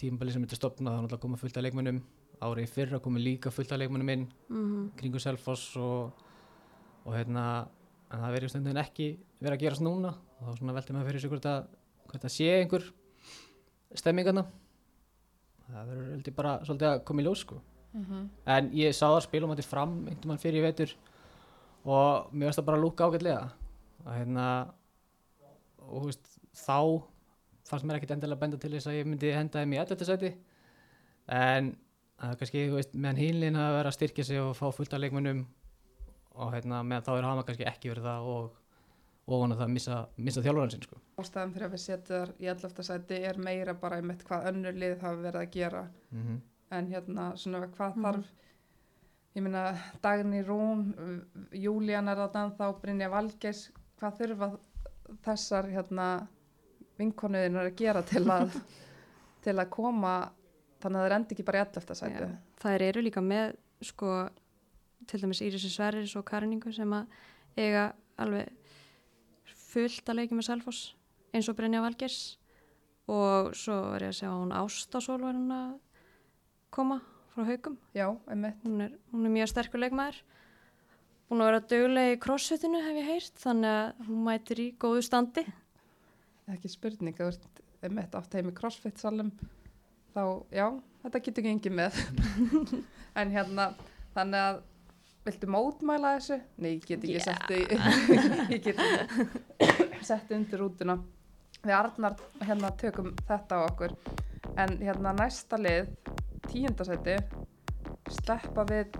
tímabali sem þetta stopna þá náttúrulega koma fullt af leikmönnum. Árið fyrra komi líka fullt af leikmönnum inn -hmm. kringu Selfoss og, og hérna en það verður stundin ekki verið að gerast núna. Og þá svona velti maður fyrir sig hvort að, að sé einhver stemmingana það verður heldur bara svolítið að koma í ljós sko. En ég sá það spilum að þetta fram einhvern mann fyrir í vetur og mér veist það bara að lúka ágætlega að hérna og þú veist þá fannst mér ekkert endilega að benda til þess að ég myndi henda þeim í 11. sæti en það er kannski, þú veist, meðan hínlinn hafa verið að styrkja sig og fá fullt af leikmönnum og hérna, meðan þá er hama kannski ekki verið það og og hann að það missa, missa þjálfurinn sinn sko. ástæðan fyrir að við setjum þar í 11. sæti er meira bara einmitt hvað önnur lið hafa verið að gera mm -hmm. en hérna svona hvað Mhm. þarf ég meina Dagný Rún Júlían er þarna þá Brynja Valgeis hvað þurfa þessar hérna vinkonuðinar að gera til að til að koma þannig að það rendi ekki bara í 11. sæti Já. Þær eru líka með sko til dæmis Írisi Sverris og Karinningu sem að eiga alveg fullt að leikja með Selfoss eins og Brynja Valgers og svo er ég að segja að hún Ástasól var hún að koma frá haugum. já, einmitt Hún er, hún er mjög sterkur leikmaður. Er að vera döguleg í crossfitinu hef ég heyrt þannig að hún mætir í góðu standi. ekki spurning, þú ert einmitt átt heim í crossfit salum þá, já, þetta getur ekki engin með en hérna þannig að viltu mótmæla þessu? Nei, ég get ekki Já. sett ég get ekki sett undir rútuna við Arnar hérna tökum þetta á okkur en hérna næsta lið tíundasæti sleppa við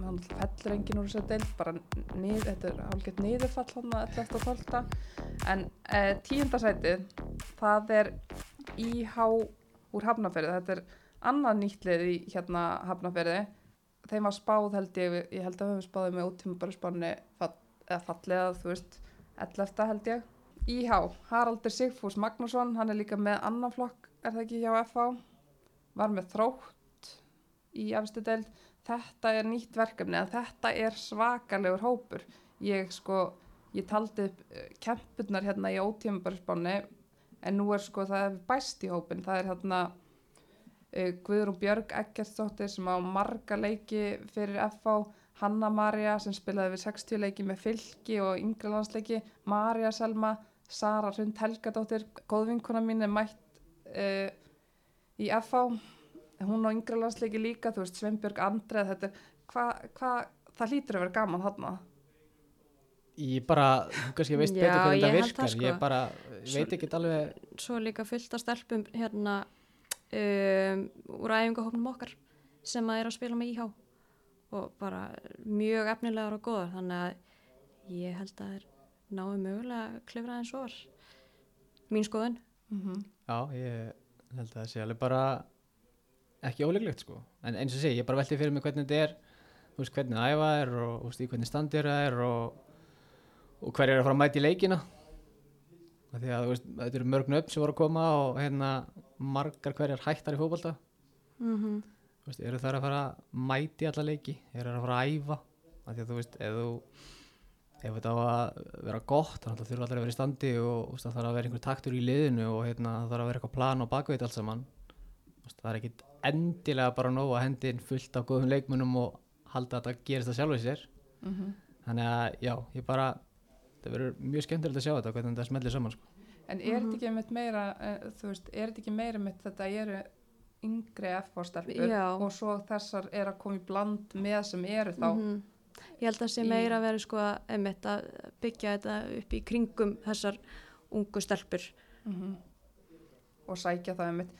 hann fellur enginn úr þessu deild bara nið, þetta er hálfgett niðurfall hann að 11. og 12. en eh, tíundasæti það er IH úr Hafnarferði þetta er annað nýtt lið í hérna Hafnarferði þeim var spáð held ég, ég held að við höfum spáðið með útíma bara spáni fall, eða fallið að þú veist 11. held ég IH, Haraldur Sigfús Magnússon, hann er líka með annan flokk, er það ekki hjá FH, var með þrótt í efstu deild. Þetta er nýtt verkefni en þetta er svakalegur hópur. Ég sko, ég taldi upp uh, kempurnar hérna í ótímabarsbáni en nú er sko það bæst í hópin. Það er hérna uh, Guðrún Björg Eggertsdóttir sem á marga leiki fyrir FH, Hanna Maria sem spilaði við 60 leiki með fylki og yngre landsleiki, Maria Selma, Sara Hrund Helgadóttir, góðvinkona mín er mætt uh, í FH, hún á yngre landsleiki líka, þú veist, Sveinbjörg Andreð, þetta er, hvað, hva, það hlýtur að vera gaman þarna. Ég bara, kannski veist betur hvernig ég það virkar, það, sko. ég bara ég veit ekki alveg, Svo er líka fullt af stelpum hérna um, úr æfingahófnum okkar sem að er að spila með IH og bara mjög efnilegar og góðar þannig að ég held að þeir náðu mögulega að klifra eins og var mín skoðun Mm já, ég held að það sé alveg bara ekki óleiklegt sko, en eins og sé, ég bara velti fyrir mig hvernig þetta er, þú veist, hvernig æfa er og þú veist, hvernig standir það er og, og hver er að fara að mæta í leikina. Því að, þú veist, þetta eru mörg nöfn sem voru að koma og hérna margar hverjar hættar í fótbolta. Mm -hmm. Þú veist, eru þær að fara að mæti alla leiki, eru þær að fara að æfa? Af því að þú veist, ef þú ef þetta á að vera gott þannig að þurfa allir að vera í standi og það þarf að vera einhver taktur í liðinu og hérna, það þarf að vera eitthvað plan og bakveit allt saman það er ekkit endilega bara nóg að hendi inn fullt af góðum leikmunum og halda að þetta gerist það sjálf í sér -hmm. þannig að já, ég bara það verður mjög skemmtilegt að sjá þetta hvernig þetta smellir saman sko. En er þetta ekki einmitt meira, uh, þú veist, er þetta ekki meira einmitt þetta eru yngri Já. og svo þessar er að koma í bland með sem eru þá. Mhm. Ég held að sé í- meira að vera sko einmitt, að byggja þetta upp í kringum þessar ungu stelpur. Mhm. Og sækja það einmitt,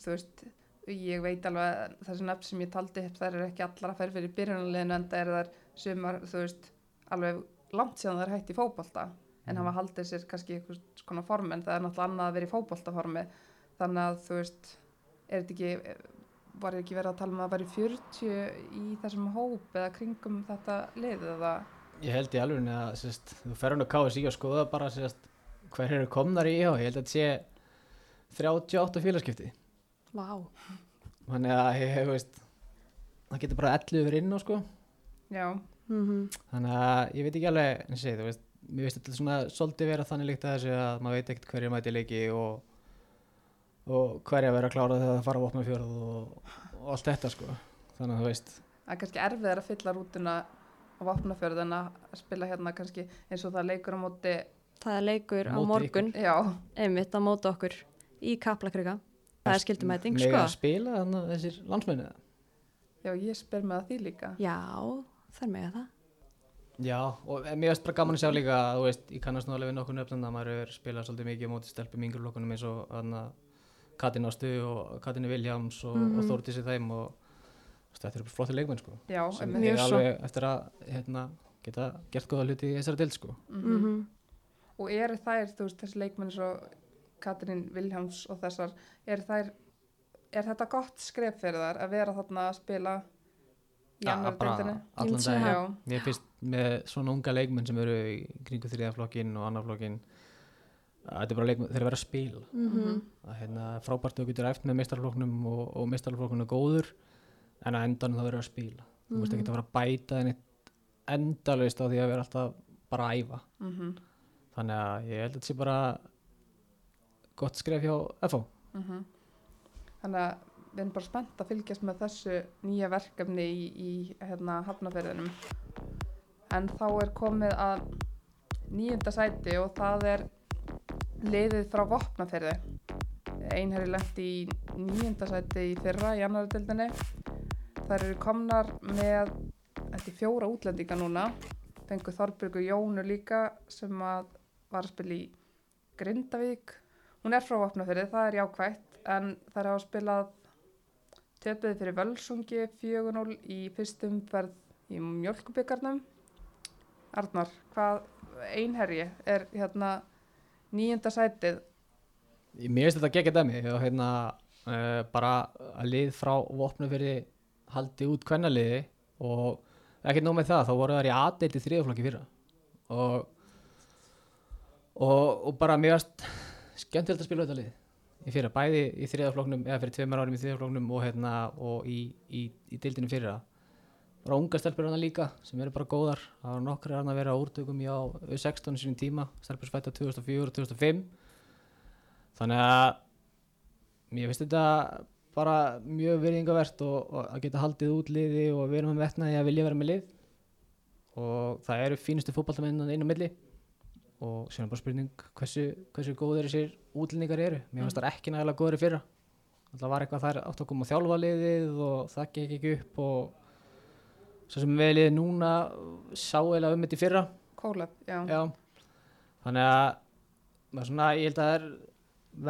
þú veist, ég veit alveg þessi nöfn sem ég taldi upp, þær eru ekki allar að ferð fyrir byrjunarliðinu en það eru þær sumar, þú veist, alveg langt síðan þær hætti í fótbolta. En hafa haldið sér kannski einhvers konar form en það er náttúrulega annað að vera í fótboltaformi. Þannig að þú veist, er þetta ekki, var ekki verið að tala um að það væri 40 í þessum hóp eða kringum þetta lið eða, ég held í alveg að sérst, þú fer hann að KSI og skoða bara hver eru komnar í IH, ég held að þetta sé 38 félagskipti Vá, þannig að ég hef veist það getur bara 11 verið inn á sko. Já, mm þannig að ég veit ekki alveg en sé, þú veist, mér veist þetta svona svolítið vera þannig líkt að þessu að maður veit ekkert hverju mæti leiki og, og hverju að vera að klára þegar það fara á opna fjörð og, og allt þetta sko. Þannig að þú veist, það er kannski erfiðar að fylla rútuna á vopnafjörð en að spila hérna kannski eins og það leikur á móti, það er leikur á Móti morgun. Já, einmitt að móta okkur í Kaplakrika. Það er skildumæting sko. að spila þannig að þessir landsmenni já ég spyr með að því líka. Já, það er mega það. Já, og mér finnst bara gaman að sjá líka að þú veist, ég kannast alveg við nokkur nöfnum að maður hefur spilað svolítið mikið á móti stelpum yngri flokkunum eins og hana, Katin Ástu og Katinu Viljáms og, mm Mhm. og Þórdísi þeim og þetta eru bara flottir leikmenn sko Já, sem er svo. alveg eftir að hérna, geta gert góða hluti í þessari dild sko Mhm. mm Og eru þær, þú veist, þessi leikmenn svo Katrín Viljáms og þessar, eru þær, er þetta gott skref fyrir þær að vera þarna að spila í Ja, annar bara deildinni? allan Ég Já, Mér finnst með svona unga leikmenn sem eru í kringu þriðaflokkin og annarflokkin þetta er bara leikmenn, þeir eru að vera að spila -hmm. að hérna, frábært þú getur eftir með meistarflokknum og, og meistarflokknum er góður en að endan þá verður að spila þú veist ekki að fara að bæta henni endalvist á því að vera alltaf bara að æfa mhm, þannig að ég held að þetta sé bara gott skref hjá FH mhm. Þannig að við erum bara spennt að fylgjast með þessu nýja verkefni í, í hérna, hafnaferðinum. En þá er komið að nýjunda sæti og það er liðið frá vopnaferði. Einherri lendi í nýjunda sæti í fyrra í annari dildinni. Það eru komnar með þetta er fjóra útlendinga núna. Fengu Þorbjörgu Jónu líka sem að var að spila í Grindavík. Hún er frá vopnaferði, það er jákvætt en þær hafa spilað töpuði fyrir Völsungi 4-0 í fyrstum umferð í mjölkubyggarnum. Arnar, hvað einherji er hérna nýjunda sætið? Mér finnst þetta geggja dæmi og hérna uh, bara að lið frá vopnum fyrir haldi út kvennaliði og ekkert nóg með það, þá voru þær í aðdeildi þriðaflokki fyrra og og, og bara mjög skemmtilegt að spila þetta lið í fyrra, bæði í þriðafloknum eða fyrir tveimur árum í þriðafloknum og, hérna, og í, í, í dildinu fyrra bara unga stelpur hana líka sem eru bara góðar. Það var nokkri hana að vera á úrtökum í á 16 sínum tíma, stelpur svætta 2004 og 2005 þannig að mér finnst þetta bara mjög virðingavert og, og að geta haldið út liði og að vetna því að vilja vera með lið. Og það eru fínustu fótballtamenn einu milli. Og sér er bara spurning hversu, hversu góður þessir útlendingar eru. Mér finnst það ekki nægilega góður í fyrra. Það var eitthvað þar átt að koma á þjálfaliðið og það gekk ekki upp og svo sem við liðið núna sá eða um þetta í fyrra Kólef, já. já. þannig að svona, ég held að það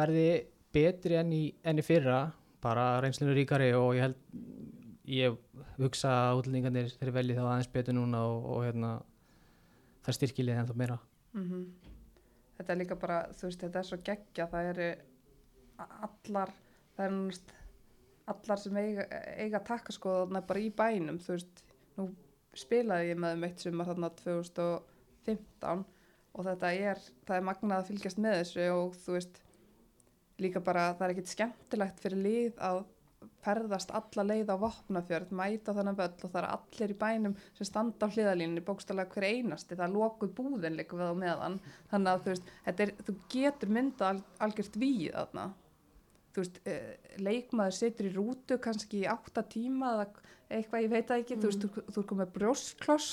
verði betri enn í, enn í fyrra bara reynslinu ríkari og ég held ég hugsa að útlendingarnir þeir velji þá aðeins betur núna og, og hérna, það styrkilið en þá meira Mm Þetta er líka bara, þú veist, þetta er svo geggja, það eru allar, það eru núst allar sem eiga, eiga takkaskoðuna bara í bænum, þú veist, nú spilaði ég með um eitt sumar þarna 2015 og þetta er, það er magnað að fylgjast með þessu og þú veist, líka bara það er ekkit skemmtilegt fyrir lið að ferðast alla leið á vopnafjörð, mæta þannig völl og það er allir í bænum sem standa á hliðalínni bókstallega hver einasti, það er lokuð búðin líka við á meðan, þannig að þú veist er, þú getur mynda al, algjört við þarna þú veist, eh, leikmaður setur í rútu kannski í átta tíma eða eitthvað, ég veit það ekki, mm. þú veist, þú, þú er komið brjóskloss,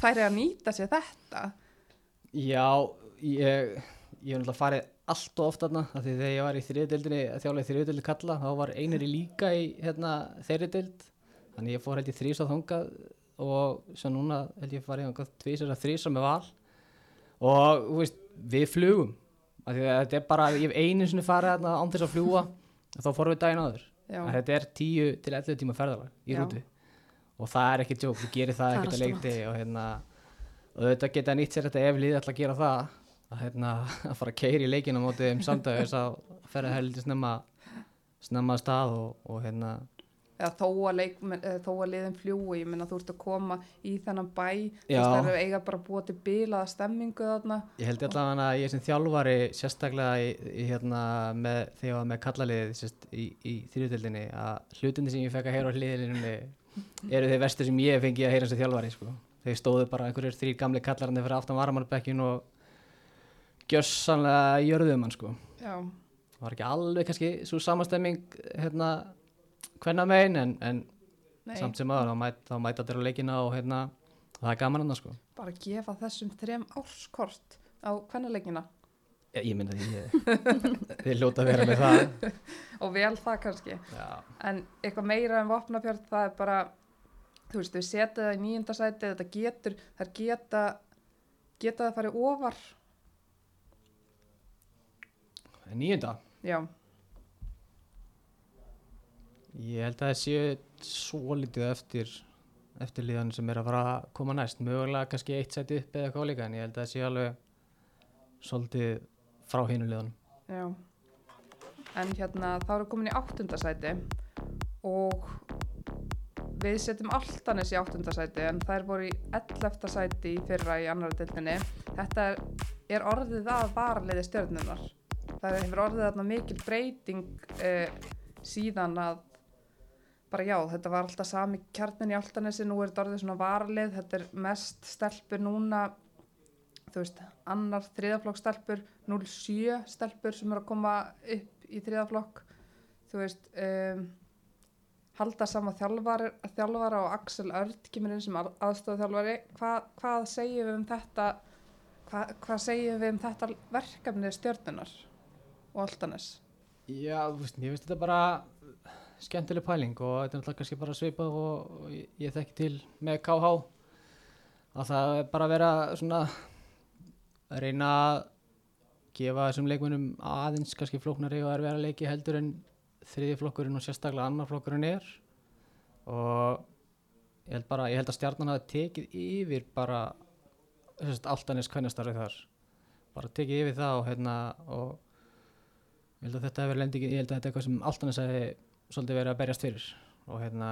þær er að nýta sér þetta? Já, ég ég hef náttúrulega farið allt og oft aðna því þegar ég var í þriðdeildinni þjálega í þriðdeildi kalla þá var einir í líka í hérna, þeirri deild. Þannig ég fór held ég þrýs á þongað og svo núna held ég farið tvísar að þrýsa með val. Og veist, við flugum þetta er bara, ég hef einu sinni farið án þess að fljúa þá fórum við daginn áður. Þetta er 10 til 11 tíma ferðalag í rútu. Og það er ekki tjók, þú gerir það ekkert að leikti og, hérna, og þetta geta nýtt sér þetta ef liðið ætla að gera það að, hérna, að fara að keira í leikinu á mótið um samdægis að ferja heldur snemma snemma að stað og, og hérna eða þó að, leik, þó að liðin fljúi, ég minna þú ert að koma í þennan bæ, það eru eiga bara búið til bilaða stemmingu þarna. Ég held allavega að ég sem þjálfari sérstaklega í, í, hérna, með, þegar ég var með kallalið sérst, í, í þrjúðildinni að hlutinni sem ég fekk að heyra á hliðinni eru þeir vestur sem ég fengi að heyra sem þjálfari sko. þeir stóðu bara einhverjur þrý gamli kallarandi fyrir aftan varmarbekkin og gjössanlega jörðum hann sko. Það var ekki alveg kannski svo samastemming hérna hvenna megin en, en samt sem aðra þá mæta mæt allir á leikina og hérna það er gaman hann sko bara gefa þessum þrem árskort á hvenna leikina ég, ég minna því þið hljóta að vera með það og vel það kannski Já. en eitthvað meira en vopnafjörð það er bara þú veist við setjum það í nýjundasæti þetta getur, það geta geta það farið ofar Nýjunda? Já. Ég held að það séu svo litið eftir eftirlíðan sem er að fara að koma næst. Mögulega kannski eitt sæti upp eða eitthvað líka en ég held að það séu alveg svolítið frá hinuleðunum Já. En hérna þá erum við komin í áttundasæti og við setjum alltanis í áttundasæti en það er voru í elleftasæti fyrra í annar dildinni þetta er, er orðið að varliði stjórnunar það hefur orðið þarna mikil breyting eh, síðan að bara já, þetta var alltaf sami kjarnin í Altanesi, nú er þetta orðið svona varlið, þetta er mest stelpur núna, þú veist, annar þriðaflokk stelpur, 0,7 stelpur sem eru að koma upp í þriðaflokk, þú veist, um, halda sama þjálfara, þjálfara og Axel Örd kemur inn sem aðstofþjálfari, Hva, hvað segjum við um þetta, hva, hvað segjum við um þetta verkefni stjórnunar? og Altanes Já, veist, ég veist þetta bara skemmtileg pæling og þetta er náttúrulega kannski bara svipað og ég, ég þekki til með KH að það er bara að vera svona að reyna að gefa þessum leikmunum aðeins kannski flóknari og er verið að leiki heldur en þriði flokkurinn og sérstaklega annar flokkurinn er. Og ég held bara, ég held að stjarnan hafi tekið yfir bara alltanis kvennastarfið þar. Bara tekið yfir það og hérna og ég held að þetta hefur lendið ég held að þetta er eitthvað sem alltaf þess að svolítið verið að berjast fyrir. Og hérna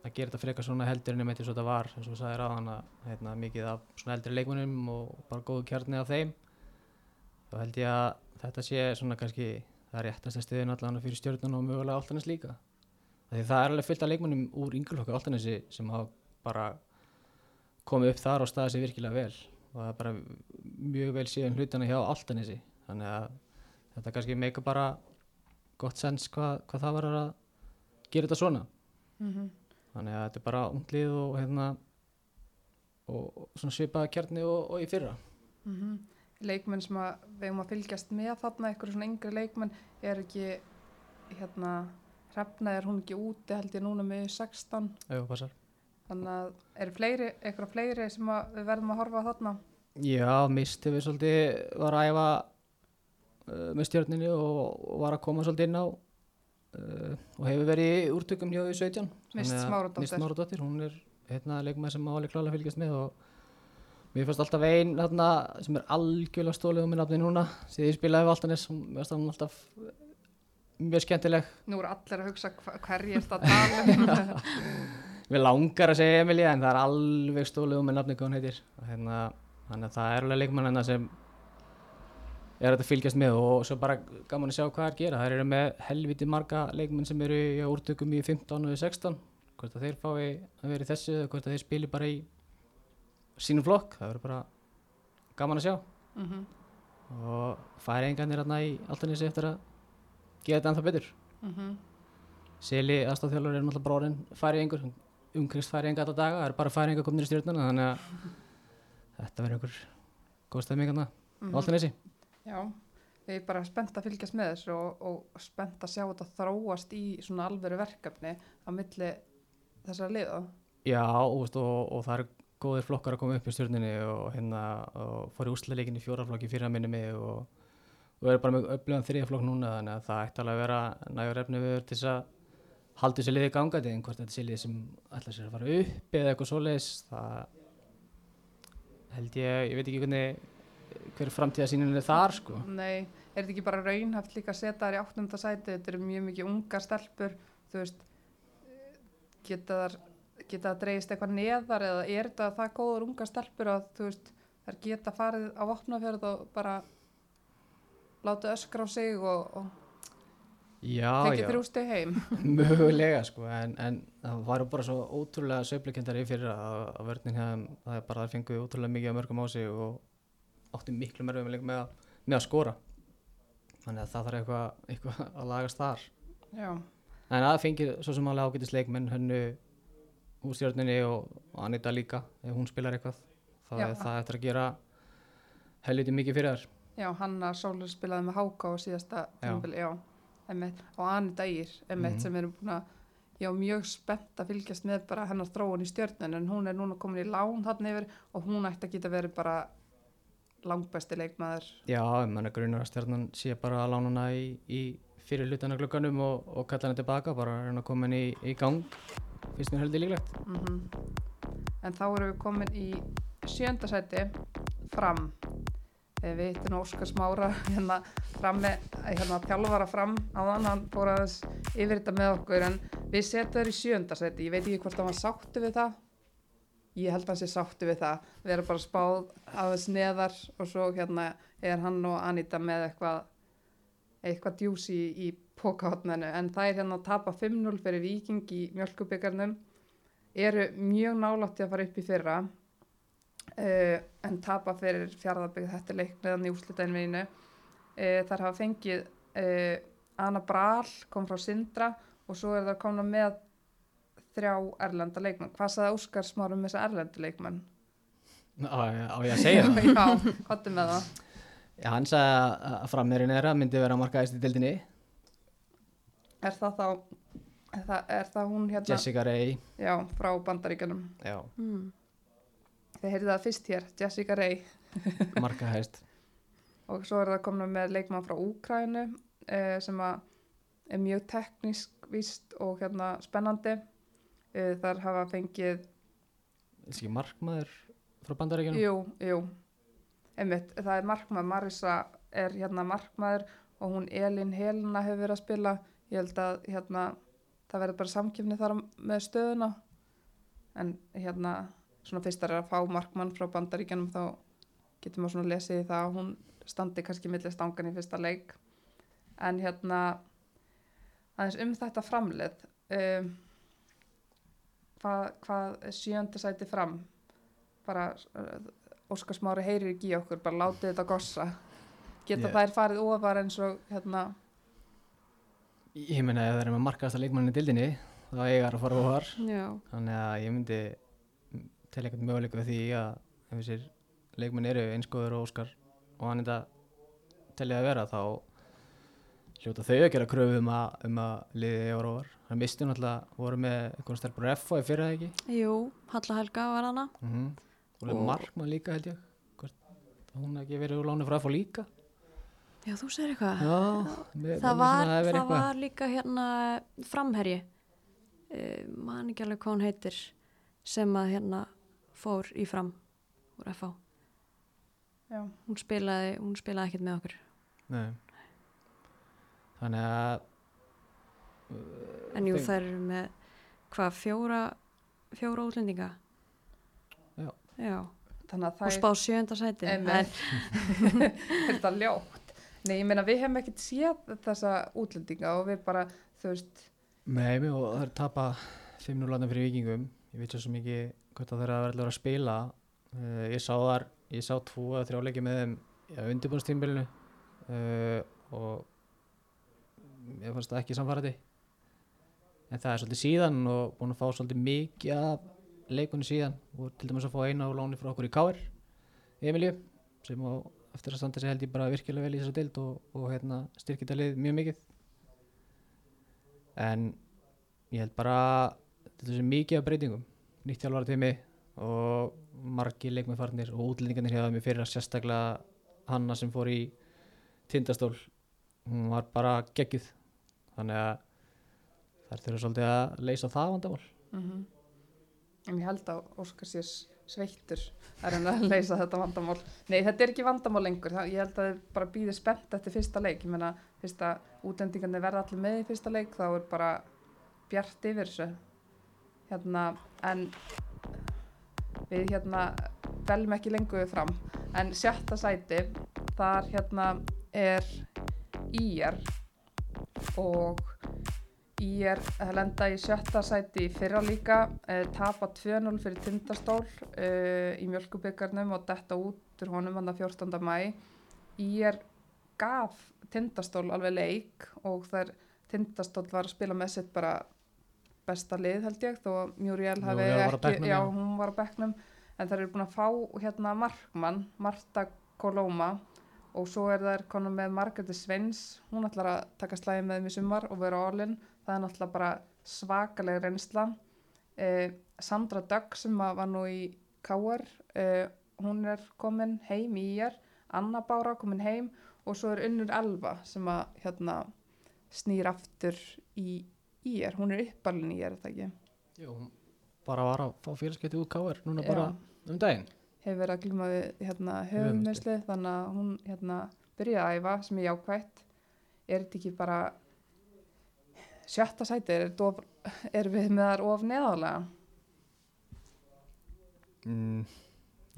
að gera þetta frekar svona heldur en einmitt eins og þetta var eins og það er á hana hérna, mikið af svona eldri leikunum og bara góðu kjarni af þeim. Þá held ég að þetta sé svona kannski það réttasta stiðin allan fyrir stjórnun og mögulega Altanes líka. Því það er alveg fullt af leikmannum úr yngluflokku Altanesi sem hafa bara komið upp þar og staðið sér virkilega vel. Og það er bara mjög vel síðan hlutana hjá Altanesi þannig að þetta kannski meika bara gott sens hvað, hvað það var að gera þetta svona Mm þannig að þetta er bara unglið og hérna og, og svipaða kjarni og, og í fyrra -hmm. Leikmenn sem að við erum að fylgjast með þarna, eitthvað svona yngri leikmenn, er ekki, hérna, hrefna er hún ekki úti held ég núna með 16, Jú, passar. þannig að eru fleiri, eitthvað fleiri sem við verðum að horfa á þarna? Já, misti við svolítið var að æfa uh, með stjórninni og, og var að koma svolítið inn á uh, og hefur verið í úrtökum hjá því 17 Mist Smáradóttir. Hún er hérna leikmaður sem máli klálega fylgjast með og mér fannst alltaf ein hérna, sem er algjörlega stólið um minn nafni núna síðan ég spilaði við Altanes, hún mér fannst hann alltaf uh, mjög skemmtileg Nú eru allir að hugsa er þetta að tala um. Mér langar að segja Emilia en það er alveg stólið um með nafni hvað hún heitir og hérna, þannig að það er alveg leikmann hennar sem er að fylgjast með og svo bara gaman að sjá hvað það er að gera það eru með helviti marga leikmenn sem eru í úrtökum í 15 og 16 hvort að þeir fái að vera í þessu eða hvort að þeir spili bara í sínum flokk, það verður bara gaman að sjá mm og færi enganir hérna í Altanesi eftir að gera þetta ennþá betur -hmm. Seli aðstofþjálfur er náttúrulega bróðin færiðingur, umkringst færiðinga alltaf daga, það er bara færiðinga komin í stjórnuna þannig að þetta verður einhver góð stefning hérna Mhm. á Altanesi. Já, ég er bara spennt að fylgjast með þessu og, og spennt að sjá þetta þróast í svona alveru verkefni á milli þessara liða. Já, og, og, og það eru góðir flokkar að koma upp í stjórnunni og hérna fór í úsleikin í fjóraflokki fyrir að minni mig og, og er bara með öflugan þriðaflokk núna þannig að það ætti alveg að vera nægur efni við til þess að haldi þessi liði gangandi en hvort þetta sé liði sem ætla sér að fara upp eða eitthvað svoleiðis það held ég, ég veit ekki hvernig hver framtíðasýnin er þar sko. Nei, er þetta ekki bara raunhaft líka að setja þær í áttunda sæti, þetta eru mjög mikið ungar stelpur, þú veist, geta þar, geta það dreigist eitthvað neðar eða er þetta það góður ungar stelpur að þú veist, þær geta farið á vopnafjörð og bara láta öskra á sig og, og Já, tekið já, þrjú steg heim. mögulega sko en, en það var bara svo ótrúlega söflukendari fyrir að, að vörnin hefðum það er bara að fengu ótrúlega mikið að mörgum á sig og átti miklu mörgum með með að skora. Þannig að það þarf eitthvað, eitthvað að lagast þar. Já, en það fengið svo sem alveg ágætis leikmenn hönnu úr stjórninni og, Anita líka ef hún spilar eitthvað. Já. er það eftir að gera helviti mikið fyrir þær. Já, Hanna Sólur spilaði með Háka á síðasta tímabili, já, einmitt, og Anita Ír, einmitt, Mhm. sem við erum búin að, já, mjög spennt að fylgjast með bara hennar þróun í stjörnun, en hún er núna komin í lán þarna yfir og hún ætti að geta verið bara langbæsti leikmaður. Já, mann er grunar að stjarnan sé bara að lána hana í, í fyrir hlutana glugganum og, og kalla hana tilbaka, bara að koma henni í, í gang finnst mér heldur líklegt. Mm En þá erum við komin í sjönda sæti, fram. Eh, Við hittum Óskar Smára hérna fram með, hérna þjálfara fram. Á þann, hann fór aðeins yfir þetta með okkur en við setjum þær í sjönda sæti, ég veit ekki hvort hann var sáttu við það, ég held að hann sé sáttu við það, við erum bara spáð aðeins neðar og svo hérna er hann og Anita með eitthvað, eitthvað djús í, í pókahotninu en það er hérna að tapa 5-0 fyrir Viking í mjölkubyggarnum eru mjög nálátti að fara upp í fyrra uh, en tapa fyrir fjárðarbygg þetta er leikniðan í úslitaðinveginu uh, þar hafa fengið uh, Anna Brahl kom frá Sindra og svo er það komna með þrjá erlenda leikmenn. Hvað saði Óskar smárum með þessa erlendu leikmenn? Á, á ég að segja það? já, hvað er með það. Já, hann sagði að- að frammeirinn er að myndi vera markaðist í dildinni er það þá er það, er það hún hérna? Jessica Ray. Já, frá bandaríkjunum. Já, Mm. þið heyrðu það fyrst hér, Jessica Ray. Markaðist. Og svo er það komin með leikmann frá Úkrænu eh, sem að er mjög teknísk víst og hérna spennandi þar hafa fengið Þessi ekki markmaður frá bandaríkjunum? Jú, jú. Einmitt, það er markmaður, Marisa er hérna markmaður og hún Elin Helena hefur verið að spila. Ég held að hérna það verður bara samkjöfni þar með stöðuna. En hérna svona fyrst þar er að fá markmann frá bandaríkjanum þá getur maður svona lesið það að hún standi kannski millir stangan í fyrsta leik. En hérna aðeins um þetta framlið um, hvað, hvað er sjönda sæti fram. Bara uh, Óskar Smári heyrir ekki í okkur bara látið þetta gossa. Geta Ég- þær farið ofar eins og hérna Ég meina ef það er með markaðasta leikmannin í dildinni þá eigar að fara ofar. Já, þannig að ég myndi til eitthvað möguleika því að ef þessir leikmenn eru einskoður og Óskar og hann þetta telja að vera þá hljóta þau að gera kröfu um að, um að liði eigar ofar það mistu náttúrulega voru með einhvern stelpur FO í fyrra ekki jú, Halla Helga var hana. mm -hmm. og Og- markmann líka held ég Hvort, hún ekki verið úr láni frá FO líka Já, þú segir eitthvað. Já, mér- það mér var, það eitthvað. var líka hérna framherji, uh, man ekki alveg hvað hún heitir, sem að hérna fór í fram úr FH. já, Hún spilaði, hún spilaði ekkert með okkur. Nei. Þannig að En jú, Þeim- þær eru með hvað, fjóra, fjóra útlendinga? Já. Já, þannig að og það spá sjönda sæti. Einmitt. er þetta ljótt nei, ég meina við hefum ekkert séð þessa útlendinga og við bara þú veist, Nei, og það er tapa 5-0 landa fyrir vikingum ég veit svo ekki hvort það þeirra að vera að spila uh, ég sá þar ég sá tvo eða þrjá leiki með þeim ja, undirbúrstímbilinu uh, og ég fannst það ekki samfærandi en það er svolítið síðan og búin að fá svolítið mikið af leikunni síðan og til dæmis að fá eina á láni frá okkur í Káir Emilju sem á eftir að standa sig held ég bara virkilega vel í þessa dild og, og hérna, styrkita lið mjög mikið. En ég held bara þetta sé mikið af breytingum. Nýtt þjálfara tími og margi leikmennfarnir og útlendingarnir hefða mér fyrir að sérstaklega hanna sem fór í tindastól hún var bara geggjuð þannig að þær þurfa svolítið að leysa það vandamál. Mm en ég held að Óskar sé sveittur reyna að leysa þetta vandamál. Nei, þetta er ekki vandamál lengur. Það, ég held að þið bara býði spennt eftir fyrsta leik. Ég meina, fyrst að útlendingarnir verða allir með í fyrsta leik þá er bara bjart yfir þessu. Hérna, en við hérna veljum ekki lengur við fram. En sjötta sæti þar hérna er IR og IR lenda í sjötta sæti í fyrra líka eh, tapa 2-0 fyrir tindastól eh, í mjölkubyggarnum og detta út úr honum hann að 14. mæ IR gaf tindastól alveg leik og þar tindastól var að spila með sitt bara besta lið held ég þó að Muriel hafi ekki, já, hún var á bekknum en þær eru búin að fá hérna markmann Marta Kolóma og svo er þær konum með Margreði Sveins. Hún ætlar að taka slæði með í sumar og vera all-in, það er náttúrulega bara svakaleg reynsla. Eh, Sandra Dögg sem var nú í Káar eh, hún er komin heim í ír Anna Bára komin heim. Og svo er Unnur Elva sem að hérna snýr aftur í ír, hún er uppalinn í ír, er það ekki? Jú, bara var að fá félagskeitti út káir núna bara Já. um daginn hefur verið að glíma við hérna, höfumnesli þannig að hún hérna, byrjaði að æfa sem er jákvætt. Er þetta ekki bara sjötta sæti er, þetta of, er við með þar of neðalega mm,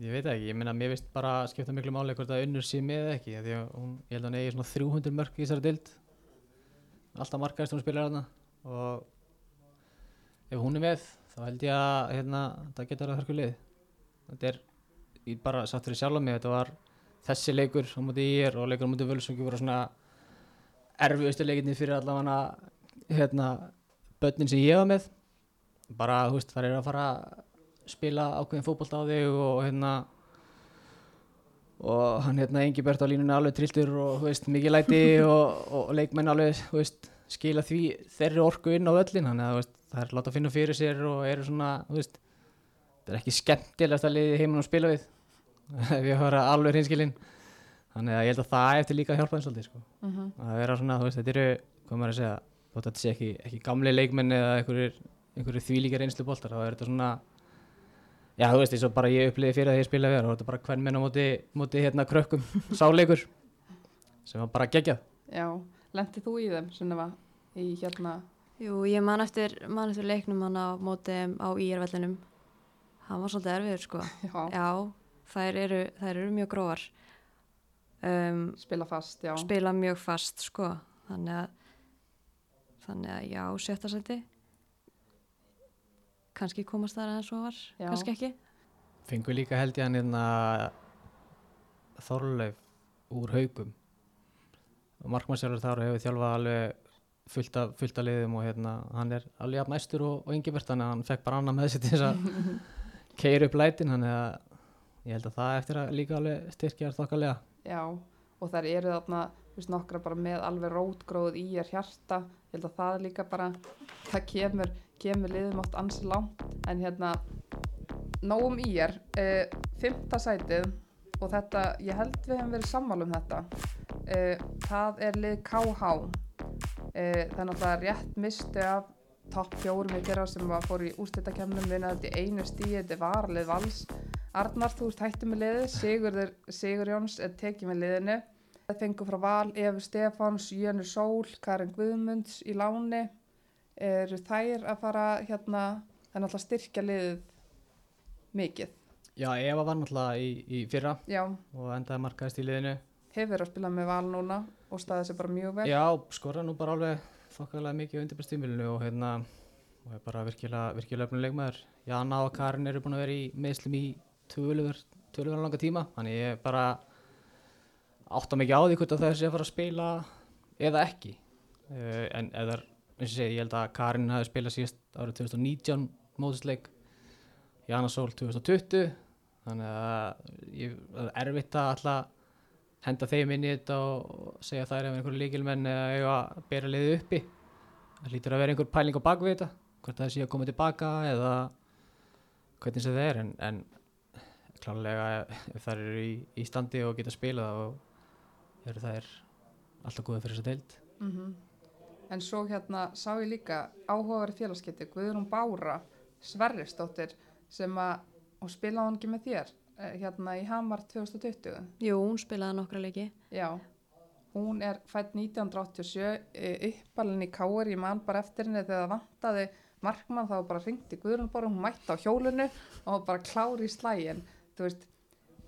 ég veit ekki, ég meina mér veist bara skipta miklu máli hvort að unnur sé með eða ekki því að hún, ég held að hún eigi svona 300 mörg í þessari dild alltaf markaðist hún spilar hana og ef hún er með þá held ég að hérna, það getur að hörku lið. Þetta er, ég bara satt fyrir sjálf mig þetta var þessi leikur á móti í er og leikur á móti völsungi voru svona erfiðustu leikinni fyrir allavega hérna, börnin sem ég var með. Bara, þú veist, það er að fara að spila ákveðin fótbolta á þig og hérna og hann hérna Engi Bert á línunni alveg trilltur og þú veist, mikið læti og, og leikmenn alveg, þú veist, skila því þeirri orku inn á öllin þannig að það er láta að finna fyrir sér og eru svona, þú veist það er ekki skemmtilegast að liði heimann að spila við ef ég höra alveg hinskilinn þannig að ég held að það eftir líka að hjálpa þeim svolítið sko. mm -hmm. að vera svona, þú veist, þetta eru hvað maður að segja, þótt að þetta sé ekki, ekki gamli leikmenn eða einhverjir þvílíkar einslu boltar, þá er þetta svona já, þú veist, eins og bara ég uppliði fyrir að ég spila við, þá er þetta bara hvern menn á móti, móti hérna krökkum, sáleikur sem var bara geggjað já, lendið þú í þeim Sunneva, í hérna Jú, ég man eftir, man eftir leiknum hann á móti á íjarvellinum. Hann var svolítið erfiður, sko. já, Já, þær eru, þær eru mjög grófar. um, spila fast, já. spila mjög fast sko þannig að þannig að já, sjötta seti kannski komast það aðeins og var, Já. kannski ekki Fengu líka held ég hann hérna Þorleif úr haugum markmannsjálfur þar hefur þjálfað alveg fullt af, fullt af liðum og hérna hann er alveg jafn næstur og, og yngibert þannig að hann fekk bara annað með sér til þess að keira upp lætin þannig að ég held að það eftir að líka alveg styrkja þokkalega Já, og þær eru þarna, veist, nokkra bara með alveg rótgróð í er hjarta. Ég held að það líka bara, það kemur, kemur liðum oft ansi langt. En hérna, nógum í er, uh, fymta sætið, og þetta, ég held við hefum verið sammála um þetta. Uh, það er lið KH. Uh, það er rétt mistu af topp fjórum í fyrra sem var fór í úrslitakemnum vinnaði þetta í einu stíi, þetta er varalið vals. Arnar, þú ert hættu með liðið, Sigurður, Sigur Jóns er tekið með liðinu. Það fengur frá Val, Efi Stefáns, Jönu Sól, Karin Guðmunds í láni. Eru þær að fara hérna, er náttúrulega styrkja liðið mikið. Já, Eva var náttúrulega í, í fyrra Já, og endaði markaðist í liðinu hefur að spila með Val núna og staðið sér bara mjög vel. Já, skora nú bara alveg þokkalega mikið undir bestímilinu og hérna og er bara virkilega, virkilega öfnum leikmaður. Jana og Karin eru búin að vera í meðslum í tölver langa tíma þannig ég bara átta mikið á því hvort að það sé að fara að spila eða ekki. Uh, en eða, eins og segi, ég held að Karin hafi spilað síðast árið 2019 móðusleik Jana Sól 2020 þannig að ég, það er erfitt að alltaf henda þeim inn í þetta og segja að það er ef einhverju líkilmenn eða eiga að bera liðið uppi. Það lítur að vera einhver pæling á bakvið þetta hvort það sé að koma tilbaka eða hvernig sem það er en, en klálega ef það eru í, í standi og geta spilað og eru það er alltaf góðið fyrir þessa deild. Mm En svo hérna sá ég líka áhugaverið félagsgeti Guðrún Bára Sverrisdóttir sem að, og spilaði hún ekki með þér hérna í Hamar 2020 Jú, hún spilaði nokkra leiki. Já, hún er fætt 1987 uppalinn í Káur, ég man bara eftir henni þegar það vantaði markmann þá bara ringdi Guðrún Bára, hún mætti á hjólinu og bara klári í slægin þú veist,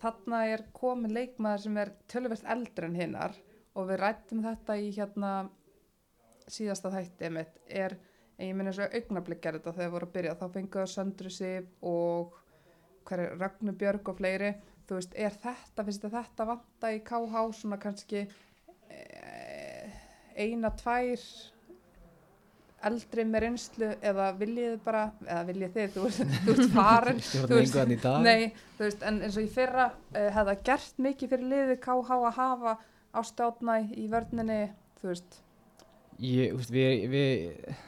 þarna er komin leikmaður sem er tölvert eldri en hinnar og við rættum þetta í hérna síðasta þætti mitt er, ég minna svo augnablík er þetta þegar voru að byrja, þá fenguðu Söndru Sif og hver er Ragnubjörg og fleiri, þú veist, er þetta finnst þér þetta vanta í KH svona kannski eh, eina, tvær eldri með reynslu eða viljið bara, eða viljið þið, þú veist, þú veist farin, í dag. Nei, þú veist, en eins og í fyrra uh, hefða gert mikið fyrir liðið KH að hafa ástjátna í vörninni, þú veist, Ég, úst, við, við,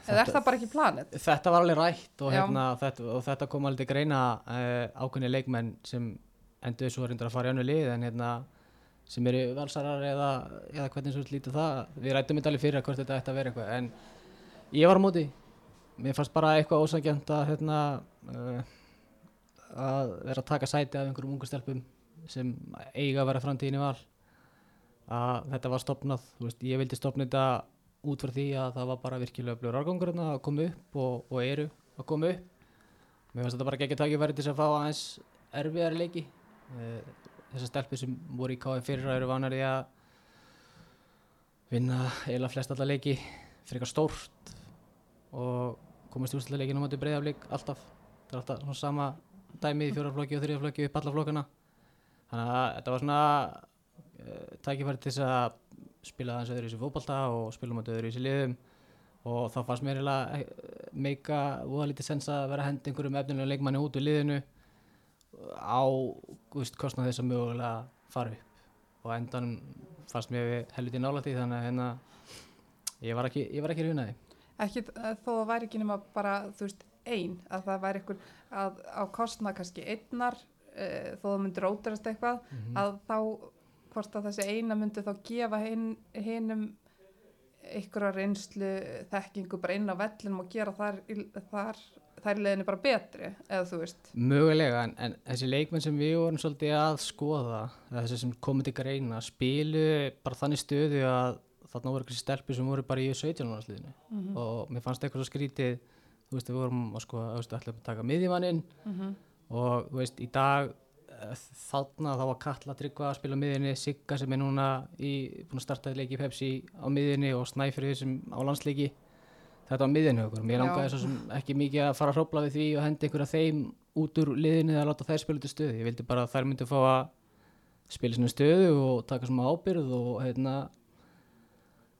eða er það bara ekki planið? þetta var alveg rætt og, hérna, þetta, og þetta kom alveg greina uh, ákveðni leikmenn sem endur svo reyndar að fara í annu lið en hérna sem eru valsarar eða, eða hvernig svo lítið það. Við rættum þetta alveg fyrir að hvort þetta ætti að vera eitthvað en ég var á móti. Mér fannst bara eitthvað ósangjönd að hérna uh, að vera að taka sæti af einhverjum ungu stelpum sem eiga að vera framtíðin í val. Að þetta var stopnað veist, ég vildi stopna þetta út frá því að það var bara virkilega blöður árgangur að koma upp og, og eru að koma upp. Mér fannst þetta bara ekki takifæri til þess að fá aðeins erfiðari leiki. Eh, þessar stelpur sem voru í KF fyrir eru vanar í að vinna eiginlega flest alla leiki frekar stórt og komast í úrslutaleikin á móti breyðafleik alltaf. Það er alltaf svona sama dæmi í fjóraflokki og þriðaflokki upp alla flokkana. Þannig að þetta var svona uh, tækifæri til þess að spila aðeins öðru í þessu fótbolta og spila mot öðru í þessu liðum. Og þá fannst mér eiginlega eh, meika voða lítið sens að vera að henda einhverjum efnilega leikmanni út úr liðinu á veist, kostnað þess að mögulega fara upp. Og endan fannst mér helviti nála því þannig að hérna, ég var ekki, ekki hrjunaði Ekki uh, þó það væri ekki nema bara, þú veist, ein, að það væri ykkur að á kostnað kannski einnar, uh, þó það myndir ódærast eitthvað, Mhm. að þá, hvort að þessi eina myndi þá gefa hin, hinum ykkur að reynslu þekkingu bara inn á vellinum og gera þar, þar, þær leðinu bara betri, eða þú veist. Mögulega, en, en þessi leikmenn sem við vorum svolítið að skoða, þessi sem komið til greina, spilu bara þannig stöðu að þarna voru eitthvað stelpur sem voru bara í 17 áraðsliðinu Mm og mér fannst eitthvað svo skrítið, þú veist, við vorum að veist, ætlum að taka miðjumanninn -hmm. og þú veist, í dag þarna þá var Katla Tryggva að spila á miðinni, Sigga sem er núna í, búin að starta leiki í Pepsi á miðinni og Snæfrið sem á landsleiki. Þetta var miðinni okkur, mér langaði svo sem ekki mikið að fara að hrópla við því og henda einhverja þeim út úr liðinni að láta þær spila út í stöðu, ég vildi bara að þær myndi fá að spila sinni stöðu og taka svona ábyrð og hérna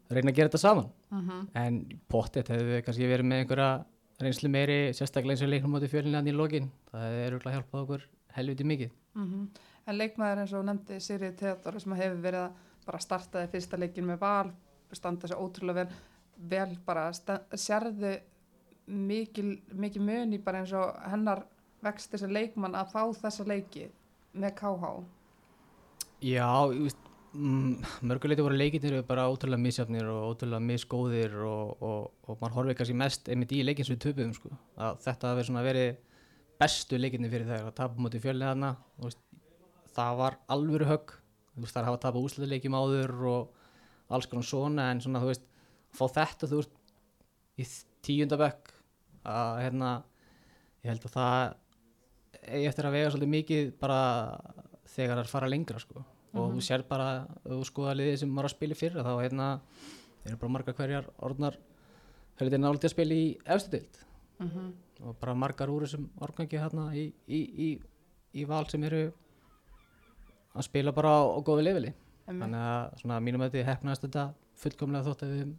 reyna að gera þetta saman. Mhm. en pottet hefðu við kannski verið með einhverja reynslu meiri, sérstaklega eins og leiknum átti fjölinni hann í lokin, það er auðvitað hjálpað okkur helviti mikið. Mhm. En leikmaður eins og nefndi Sirið Theodor sem hefur verið að bara startaði fyrsta leikin með val, standa sér ótrúlega vel, vel bara sérðu mikil, mikil muni bara eins og hennar vext þessi leikmann að fá þessa leiki með KH. Já, ég veist, mm, mörguleiti voru leikinir bara ótrúlega misjafnir og ótrúlega misgóðir og, og, og maður horfið kannski mest einmitt í leikin sem við töpuðum sko. að þetta hafi svona verið bestu leikinni fyrir þær að tapa þú veist, það var alvöru högg. Þú veist, þar hafa tapað úsleikjum áður og alls konar svona en svona þú veist, fá þetta þú veist í tíundabökk að hérna ég held að það eigi eftir að vega svolítið mikið bara þegar það fara lengra sko. Og þú sér bara, þú skoða liðið sem var að spila í fyrra þá hérna eru bara margar hverjar orðnar heldur náttúrulega að spila í efstu dild Mm og bara margar úr þessum organgi hérna í, í, í, í val sem eru að spila bara á, á góðu leveli þannig að svona mínum að þetta hefnaðist þetta fullkomlega þótt að við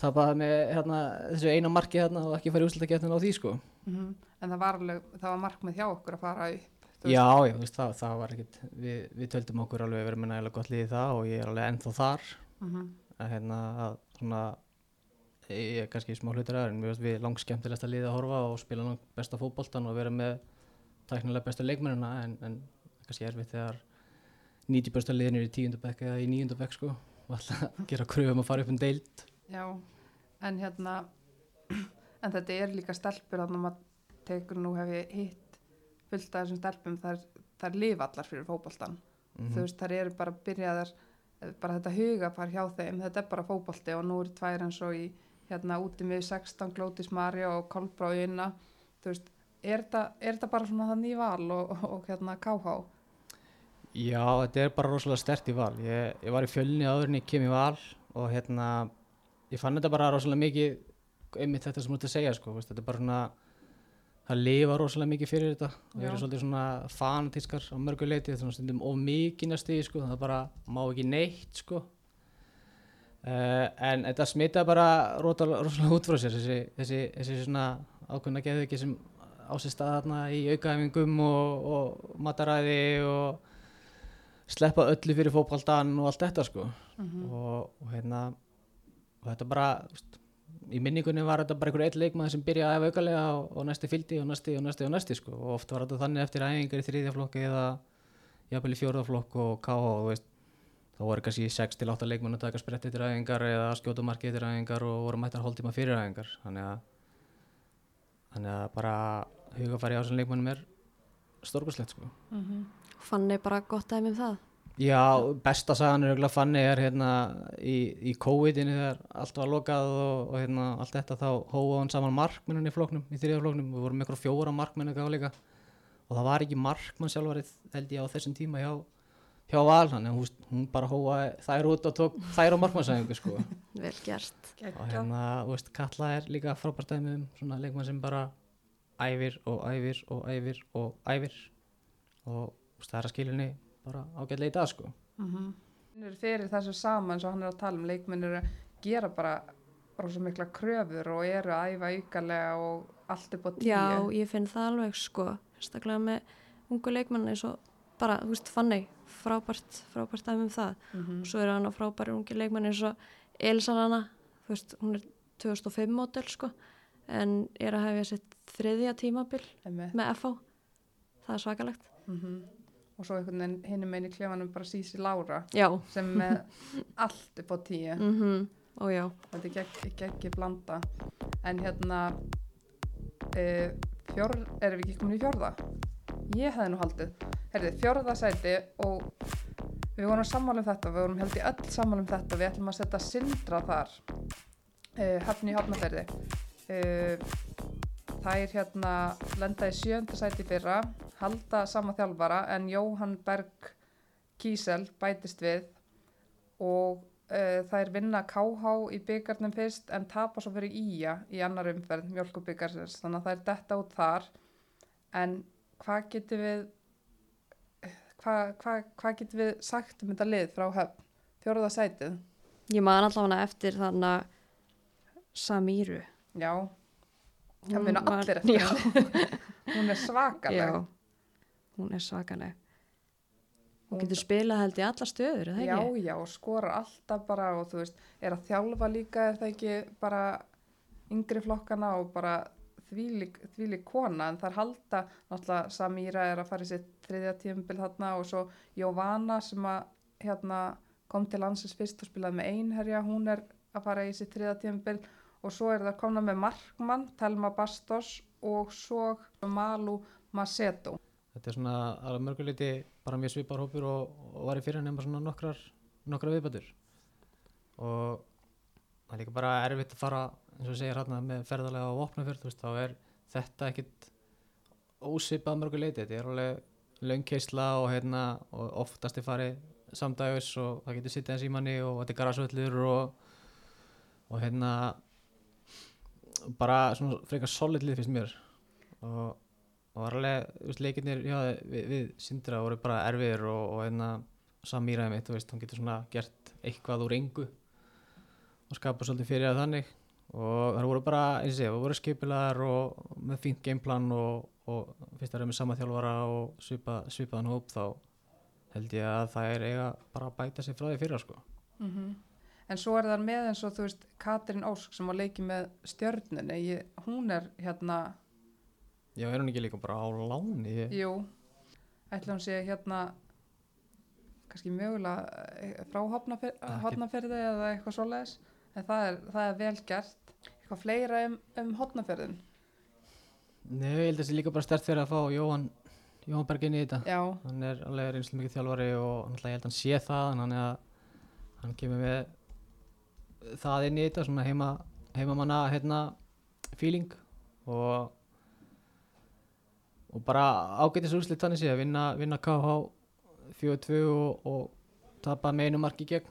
tapaði með hérna, þessu eina marki hérna og ekki farið úslutakefnin á því sko Mhm. En það var, alveg, það var markmið hjá okkur að fara upp. Já, já, veist, það, það var ekkit við, við töldum okkur alveg verið með nægilega gott liðið það og ég er alveg ennþá þar Mhm. að hérna að svona ég er kannski smá hlutur aðeins en mér finnst við langt skemmtilegast að liða að horfa og spila langt besta fótboltan og vera með tæknilega bestu leikmennina en, en kannski erfitt þegar 90 besta liðin er í tíundabekk eða í níundabekk sko og alltaf gera kröfum að fara upp um deild Já, en hérna, en þetta er líka stelpur þannig að maður tekur nú hef ég hitt fullt af þessum stelpum, þær, þær lifa allar fyrir fótboltan. Mhm. Þú veist, þær eru bara byrjaðar, bara þetta hugafar hjá þeim, þetta er bara fótbolti og nú eru tvær eins og í, hérna, úti með 16, Glótis Marja og Kolbrá Ina, þú veist, er þetta, bara svona þannig í val og, og, og hérna KH? Já, þetta er bara rosalega stert í val. Ég, ég var í fjölni áður en ég kem í val og hérna, ég fann þetta bara rosalega mikið, einmitt þetta sem þú ert að segja, sko, veist, þetta er bara svona, það lifa rosalega mikið fyrir þetta og Já. eru svolítið svona fanatískar á mörgu leiti, þetta er svona stundum of mikið næstu sko, það bara má ekki neitt, sko. Uh, en þetta smita bara rota, rosalega út frá sér, þessi, þessi, þessi svona ákveðna geðviki sem á sér stað þarna í aukaæfingum og, og mataræði og sleppa öllu fyrir fótboltan og allt þetta sko. Mm og, og hérna og þetta bara úst, í minningunni var þetta bara einhver eitt leikmaður sem byrjaði að æfa aukalega og, og næsti fylgdi og næsti og næsti og næsti sko. Og oft var þetta þannig eftir æfingar í þriðja flokki eða jafnvel í fjórða flokk og KH og veist þá voru kannski 6 til 8 leikmenn að taka sprett eftir æfingar eða skjóta marki eftir æfingar og voru mættar hálftíma fyrir æfingar þannig að þannig að bara hugafæri á þessum leikmennum er stórkurslegt sko -hmm. Fann ég bara gott dæmi um það. Já, besta sagan er auðvitað fannig er hérna í, í COVID-inu þegar allt var lokað og, og hérna allt þetta þá hófa hann saman markmennin í floknum, í þriða floknum, við vorum eitthvað fjóra markmenn eitthvað líka og það var ekki markmann sjálfarið held ég á þessum tíma hjá, hjá Val, þannig að hún, hún bara hófa þær út og tók þær á markmannsæðingu sko. Vel gert. og hérna, þú veist, Katla er líka frábært dæmi um svona leikmann sem bara æfir og æfir og æfir og æfir. Og það er að skilinni bara ágætlega í dag sko. Mm -hmm. fyrir þessu sama eins og hann er að tala um leikminn eru að gera bara rosa mikla kröfur og eru að æfa aukalega og allt upp á tíu. Já, ég finn það alveg sko, sérstaklega með ungu leikmann eins og bara, þú veist, Fanny, frábært, frábært dæmi um það. Mhm. Og svo eru hann á frábæri ungi leikmann eins og Elsanana, þú veist, hún er 2005 mótel sko, en er að hefja sitt þriðja tímabil Einmitt. með FH. Það er svakalegt. Mhm. og svo einhvern veginn hinn meinn í klefanum bara sísi Lára Já, sem er með allt upp á tíu mhm, og já, þetta er gegg, ekki blanda en hérna e, fjór, erum við ekki komin í fjórða ég hefði nú haldið. Herði, fjórða sæti og við vorum sammála um þetta, við vorum held í öll sammála um þetta, við ætlum að setja Sindra þar e, höfni í hafnaferði e, það er hérna lenda í sjönda sæti í fyrra halda sama þjálfara en Jóhann Berg Kísel bætist við og uh, þær vinna KH í byggarnum fyrst en tapa svo fyrir Ía í annar umferð mjölkubyggarsins þannig að það er detta út þar. En hvað getur við hvað hva, hva getur við sagt um þetta lið frá höfn fjóruða sætið Ég man allavega eftir þannig að Samíru. já, það var- allir eftir Já, hún er svakaleg já. Hún er svakaleg. Hún Hún- getur spilað held í alla stöður, er það já, ekki? já, og skorar alltaf bara og þú veist, er að þjálfa líka er það ekki bara yngri flokkana og bara þvílík kona en þar halda náttúrulega Samíra er að fara í sitt þriðja tímabil þarna og svo Jóvana sem að hérna kom til landsins fyrst og spilaði með einherja, hún er að fara í sitt þriðja tímabil og svo er það komna með Markmann, Telma Bastos og svo Malu Macedo. Þetta er svona alveg mörguleiti bara mjög svipar hópur og, og var í fyrir nema svona nokkrar, nokkrar viðbætur og það er líka bara erfitt að fara eins og segir hérna með ferðalega á vopnafjörð þú veist, þá er þetta ekkit ósipað mörguleiti, þetta er alveg löngkeisla og hérna og oftast er farið samdægus og það getur sittið eins í manni og þetta er garasvöllur og, og hérna bara svona frekar solid lið finnst mér. Og og var alveg, þú veist, leikirnir já, við, við Sindra voru bara erfiðir og, og hérna Samíraði mitt, þú veist, hún getur svona gert eitthvað úr engu og skapa svolítið fyrir það þannig og það voru bara, eins og segja, það voru skipilaðar og með fínt gameplan og, og fyrst að það er með sama þjálfara og svipa, svipaðan hóp þá held ég að það er eiga bara að bæta sig frá því fyrir sko. Mm En svo er það með eins og þú veist Katrín Ósk sem á leiki með stjörnunni, ég, hún er hérna, Já, er hún ekki líka bara á láni? Ég, jú, ætla hún sé hérna kannski mögulega eh, frá hotnaferði eða eitthvað svoleiðis, en það er, það er vel gert. Eitthvað fleira um, um hotnaferðin, Nei, ég held að það sé líka bara stert fyrir að fá Jóhann, Jóhann Berg inn í þetta. já, hann er alveg reynslu mikið þjálfari og ég held að hann sé það hann, að, hann kemur með það inn í þetta svona heima, heimamanna hérna feeling og og bara ágætis úrslit þannig sé að vinna, vinna KH 4-2 og, og tapa með einu marki gegn,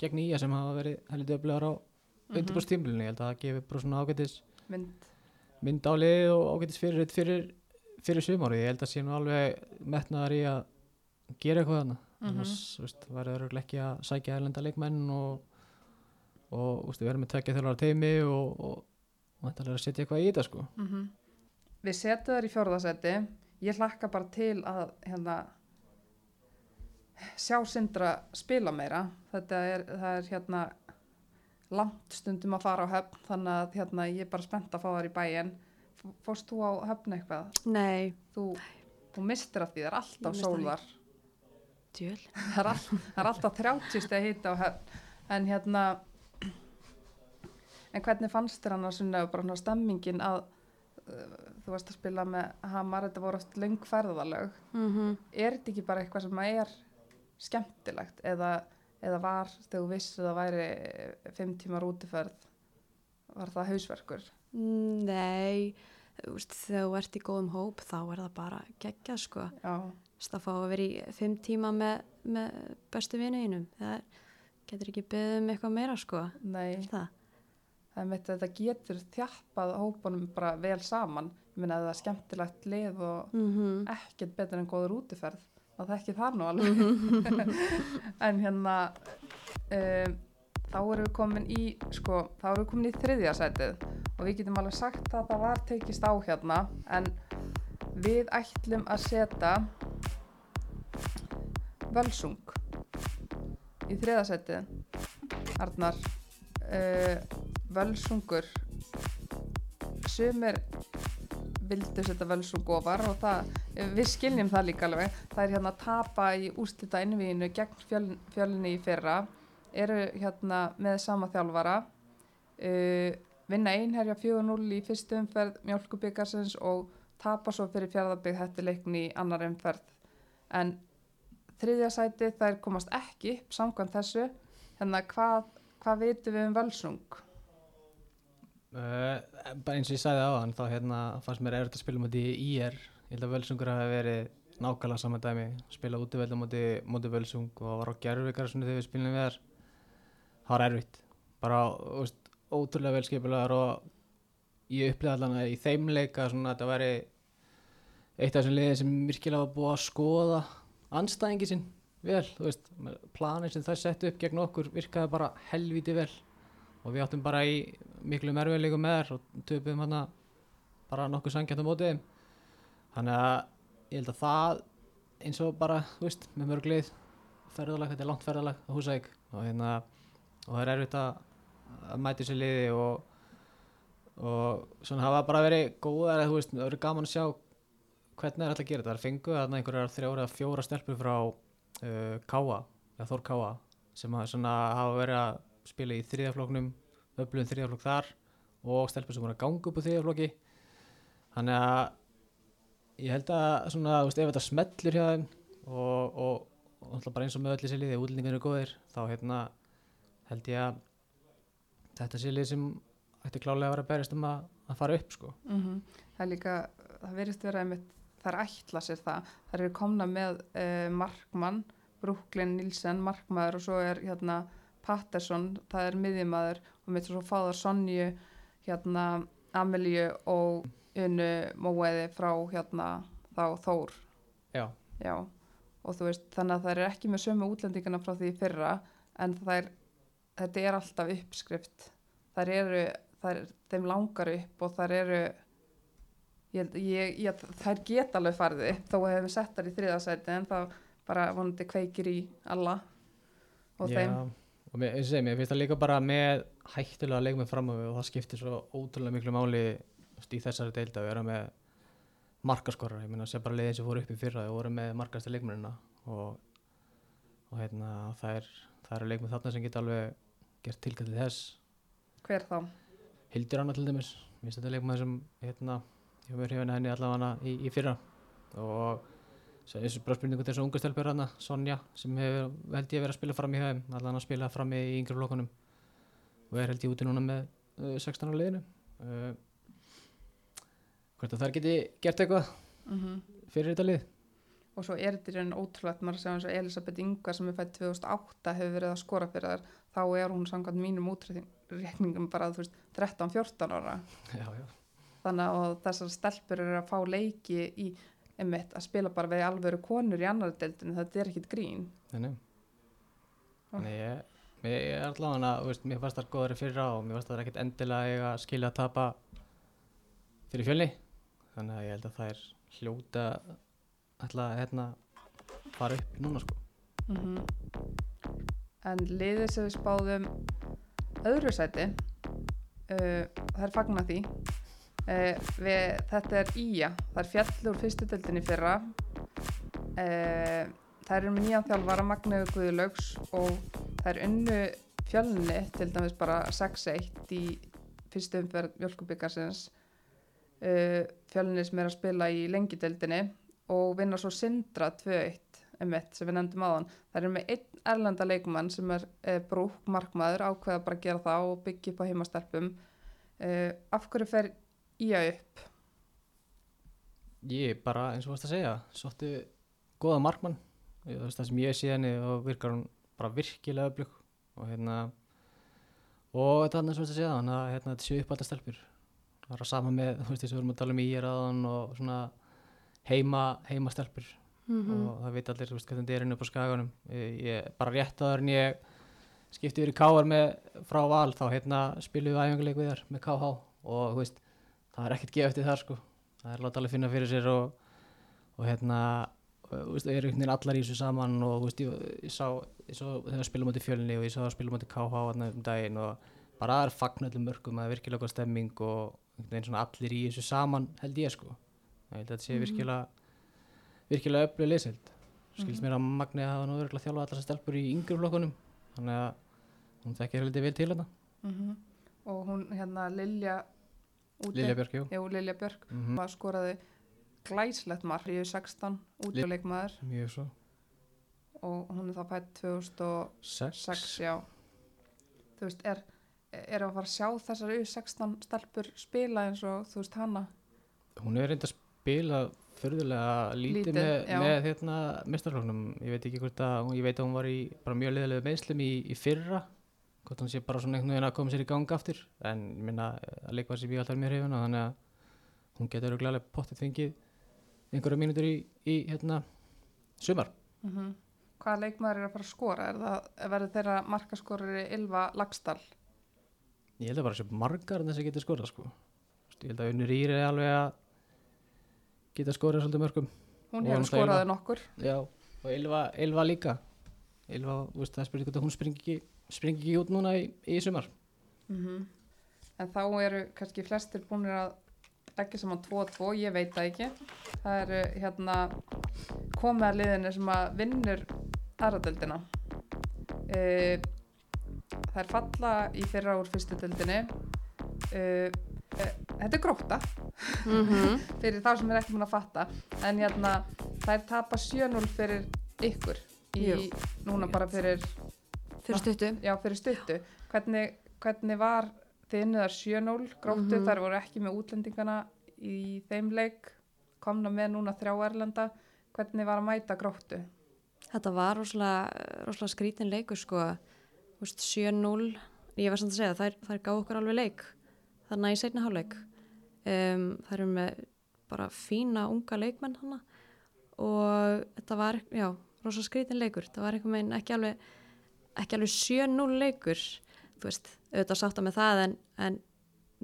gegn Ía sem hafa verið heldur öflegar á. Undirbúrstímlunni, ég held að það gefur bara svona ágætis mynd, mynd á liðið og ágætis fyrir, fyrir, fyrir sumári ég held að sé nú alveg metnaðar í að gera eitthvað þarna. Mhm. veist, væri það ekki að sækja erlenda leikmenn og, og veist, við erum með tvekja þjálfara teimi og, og, og þetta er að setja eitthvað í þetta sko. mm Við setjum þær í fjórðasetti, ég hlakka bara til að hérna sjá Sindra spila meira, þetta er, það er hérna langt stundum að fara á höfn þannig að hérna, ég er bara spennt að fá þær í bæinn. F- Fórst þú á höfn eitthvað? Nei, Þú, þú mistir af því, það er alltaf Ég missti af sól því. þar djöl. það er, all, er alltaf 30 steg hita á höfn. En hérna en hvernig fannst þér annars svona bara svona stemmingin að uh, þú varst að spila með Hamar, þetta voru oft löng ferðalög. Mm er þetta ekki bara eitthvað sem er skemmtilegt? Eða, eða var þegar þú vissir það væri fimm tímar útiferð var það hausverkur Nei, þú veist, þegar þú ert í góðum hóp þá er það bara geggjað sko. já, Það fá að vera í fimm tíma með, með bestu vinuðinum. Það getur ekki beðið um eitthvað meira sko. nei Það. það mitt að þetta getur þjappað hópunum bara vel saman ég minna að það er skemmtilegt lið og Mm ekkert betur en góður útiferð og það ekki það nú alveg. En hérna um, þá erum við komin í sko, þá erum við komin í þriðja sætið og við getum alveg sagt að það var tekist á hérna en við ætlum að setja völsung í þriðja sætið. Arnar uh, völsungur sumir vildu setja völsung ofar og það, við skiljum það líka alveg. Það er hérna að tapa í ústita innvíðinu gegn fjöl, fjölinni í fyrra. Eru hérna með sama þjálfara. Uh, vinna einherja 4-0 í fyrstu umferð mjölkubikarsins og tapa svo fyrir fjárðarbygg hættileikni í annar umferð. En þriðja sæti þær komast ekki upp samkvæmt þessu. Hérna hvað, hvað vitum við um völsung? Uh, bara eins og ég sagði á hann þá hérna, fannst mér erfitt að spila um þetta í IR ég held að völsungur hafi verið nákvæmlega saman dæmi. Spila útivelda móti, móti völsung og var á gerðvíkar svona þegar við spilum við þar það var erfitt. Bara veist, ótrúlega velskipulegar og ég upplýði allan að í þeim leika þetta væri eitt af þessum liðið sem virkilega var búið að skoða anstæðingi sinn vel, veist, planin sem það settu upp gegn okkur virkaði bara helviti vel. Og við áttum bara í miklu merfiðleikum með þær og töpum hana bara nokkuð sangjant á mótið þannig að ég held að það eins og bara, þú veist, með mörglið ferðalag, þetta er langt ferðalag á Húsæk og hérna og það er erfitt að, mæti sér liði og og svona hafa bara verið góðar eða þú veist, það verið gaman að sjá hvernig er þetta að gera þetta, það er fengu að einhverjar þrjára eða fjóra stelpur frá uh, Káa, eða Þór Káa sem að svona hafa verið að spila í þriðafloknum, öflugum þriðaflokk þar og stelpur sem voru að ganga upp á þriðaflokki þannig að ég held að svona, veist, ef þetta smellur hjá þeim og, og, og bara eins og með öll þessi liði, útlendingar eru góðir þá hérna held ég að þetta sé lið sem ætti klálega að vera að berjast um að, að fara upp sko. Mm Það er líka, það verðist vera einmitt, það er ætla sér það. Það eru komna með uh, Markmann, Brooklyn Nilsen, Markmaður og svo er hérna Patterson, það er miðjumæður og mitt svo fáðar Sonju, hérna Amelíu og Unnu Móeði frá hérna þá Þór. Já, Já, og þú veist, þannig að það er ekki með sömu útlendingana frá því fyrra en er, þetta er alltaf uppskrift. Það eru, það er, þeim langar upp og það eru, ég, ég, ég, þær geta alveg farið upp þó hefum við sett þar í þriðasæti en það bara vonandi kveikir í alla og Já, þeim. og mér, segi, mér finnst það líka bara með hættulega leikmenn fram á við og það skiptir svo ótrúlega miklu máli í þessari deilda að vera með markaskorrar, ég meina sé bara liðin sem fóru upp í fyrra og voru með markastu leikmennina og, og hérna það er, það eru leikmenn þarna sem geta alveg gert tilkallið þess. Hver þá? Hildur Anna til dæmis, mér finnst þetta leikmenn sem hérna, ég verið hrifin af henni allavega í, í fyrra. Og bara spurningu til þessu ungu stelpur hana, Sonja, sem hefur, held ég verið að spila fram í höfum, allavega að spila fram í yngri flokkunum. Og er held ég úti núna með uh, 16 á liðinu. Uh, hvort að þær geti gert eitthvað Mm fyrir þetta lið Og svo er þetta í raun ótrúlegt, maður segja eins og Elisabeth Inga sem er fætt 2008 hefur verið að skora fyrir þær, þá er hún samkvæmt mínum útreikningum bara þú veist 13-14 ára. já, já. Þannig að þessar stelpur eru að fá leiki í einmitt að spila bara við alvöru konur í annari deildinu, þetta er ekkit grín. Þannig, þannig ég, mér er allavega þú veist, mér fannst það góðari fyrra og mér fannst það ekkert endilega að skilja að tapa fyrir fjölni þannig að ég held að það er hljóta ætla að hérna fara upp núna sko Mm En liðið sem við spáðum öðru sæti, uh, það er fagna því. Uh, við, þetta er Ía, það er fjall úr fyrstu deildinni í fyrra. Uh, það er með nýjan þjálfara Magneu Guðlaugs og það er unnu fjölni til dæmis bara 6-1 í fyrstu umferð mjölkubikarsins. Uh, fjölni sem er að spila í lengideildinni og vinna svo Sindra 2-1 einmitt, sem við nefndum áðan. Það er með einn erlenda leikmann sem er e, brúk markmaður, ákveða bara að gera það og byggja upp á heimastelpum. E, af hverju fer Ía upp? ég bara eins og varst að segja sóttu góða markmann Ég- það sem ég sé henni og virkar hún bara virkilega öflug og hérna og þetta er og varst að segja hann að hérna, þetta séu upp alltaf stelpur það er að sama með, þú veist, þess að við erum að tala um í er aðan og svona heima, heima stelpur Mhm. og það veit allir þú veist, hvernig þetta er inn upp á skaganum. Ég, ég, bara rétt aður en ég skipti yfir í KR með frá val þá hérna spilum við æfinguleik við þar með KH og þú veist, það er ekkert gefið eftir þar sko. Það er láta alveg finna fyrir sér og, og hérna veist, eru einhvern veginn allar í þessu saman og þú veist, ég, ég sá, ég þegar spilum átti fjölni og ég sá að spilum átti KH þarna um daginn og bara það er fagn öllum mörgum það er virkilega góð stemming og allir í þessu saman held ég sko. Ég held að þetta sé virkilega virkilega öflug liðsild skilst mér að Magni hafa nú örgulega þjálfað allar þessar stelpur í yngri flokkunum þannig að hún þekkir heldur vel til þetta Mm Og hún, hérna, Lilja úti. Lilja Björk, jú. Lilja Björk. mm Mm. skoraði glæslegt mark í 16 útileikmaður. Mjög svo. Og hún er þá fætt 2006, sex. já. Þú veist, er, er að fara að sjá þessar U16 stelpur spila eins og, þú veist, hana? hún hefur reynda að spila förðulega lítið, Lítið, með, með hérna mestarfloknum, ég veit ekki hvort að ég veit að hún var í bara mjög liðalegu meðslum í, í fyrra, hvort hann sé bara svona einhvern veginn að koma sér í gang aftur en ég minna að leikvað sem ég alltaf er mjög hrifun þannig að hún getur alveg pottið fengið einhverja mínútur í, í hérna sumar Mm Hvaða leikmaður er að fara að skora? Er það, verður þeirra markaskorari Ylva Lagstall? Ég held að bara sé margar en þess að geta skorað sko. Ég held að Unnur Íri er alveg að geta skorað svolítið mörgum Hún hefur skoraði nokkur. Já, og Ylva, Ylva líka Ylva, veist, það spyrir að hún springi ekki, ekki út núna í, í sumar Mm En þá eru kannski flestir búinir að leggja saman 2-2, ég veit það ekki. Það eru hérna komið að liðinu sem að vinnur aðradeldina. Uh, er falla í fyrra úr fyrstu deldinni. Uh, uh, þetta er gróta Mhm. fyrir þá sem er ekki múin að fatta. En hérna er tapa 7-0 fyrir ykkur í núna bara fyrir Fyrir stuttu. já, fyrir stuttu. Hvernig, hvernig var þið innuðar 7-0 gróttu, Mhm. þær voru ekki með útlendingana í þeim leik, komna með núna þrjá Erlenda, hvernig var að mæta gróttu? Þetta var rosalega, rosalega skrítin leikur sko, 7-0, ég var samt að segja, þær, þær gáðu okkur alveg leik, þannig í seinni hálfleik. Um, þær eru með bara fína unga leikmenn hana og þetta var, já, rosalega skrítin leikur, það var einhvern veginn ekki alveg, ekki alveg 7-0 leikur, þú veist, auðvitað sátta með það en, en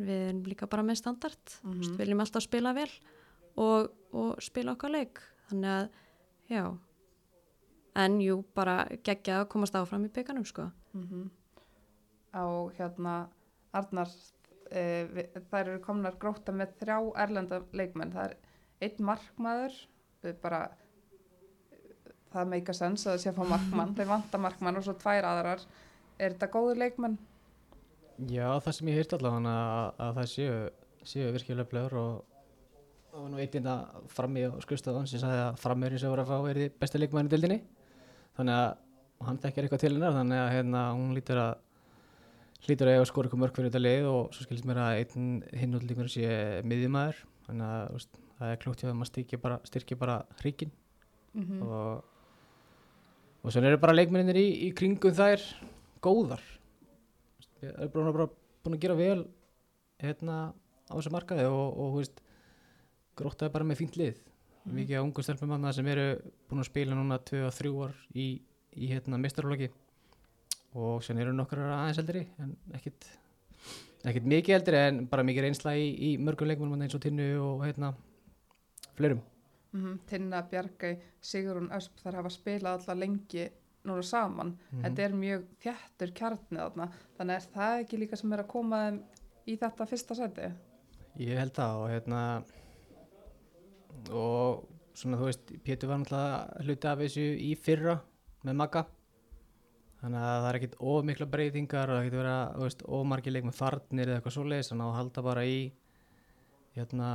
við erum líka bara með standard, mm. -hmm. við viljum alltaf spila vel og, og spila okkar leik, þannig að, já, en jú, bara geggja að komast áfram í bygganum, sko. Mm Á hérna Arnar, e, við, þær eru komnar gróta með þrjá Erlenda leikmenn, það er einn markmaður, e, bara það meika sens að það sé að fá markmann, þeir vanta markmann og svo tvær aðrar, er þetta góður leikmenn? Já, það sem ég hýrt allavega að, að það séu, séu virkilega blöður og það var nú eitt að frammi á skrifstofan sem sagði að frammeirinn sem voru að fá er í besta leikmæðinu dildinni þannig að hann þekkir eitthvað til hennar þannig að hérna, hún lítur að hlýtur að eiga að skora eitthvað mörg fyrir þetta lið og svo skilst mér að einn hinn útlíkur sé miðjumæður þannig að veist, það er klúkt hjá þeim að styrkja bara, bara hríkin Mm -hmm. og, og svo eru bara leikmenninir í, í kringum þær góðar ég er bara, bara búin að gera vel hérna á þessu markaði og, og veist grótaði bara með fínt lið Mhm. mikið af ungu stelpum sem eru búin að spila núna 2-3 ár í, í hérna mistarflokki og sen eru nokkur aðeins eldri en ekkit ekkit mikið eldri en bara mikið reynsla í, í mörgum leikmennum eins og tinnu og hérna fleirum Mm Tinna, Bjargæ, Sigrun Ösp þar hafa spilað alla lengi núna saman. Mhm. Þetta er mjög þjættur kjarnið þarna. Þannig er það ekki líka sem er að koma í þetta fyrsta seti? Ég held það og hérna og svona þú veist Pétur var náttúrulega hluti af þessu í fyrra með Magga. Þannig að það er ekkit of mikla breytingar og það getur verið að þú veist, of margir leik með farnir eða eitthvað svoleiðis þannig að halda bara í hérna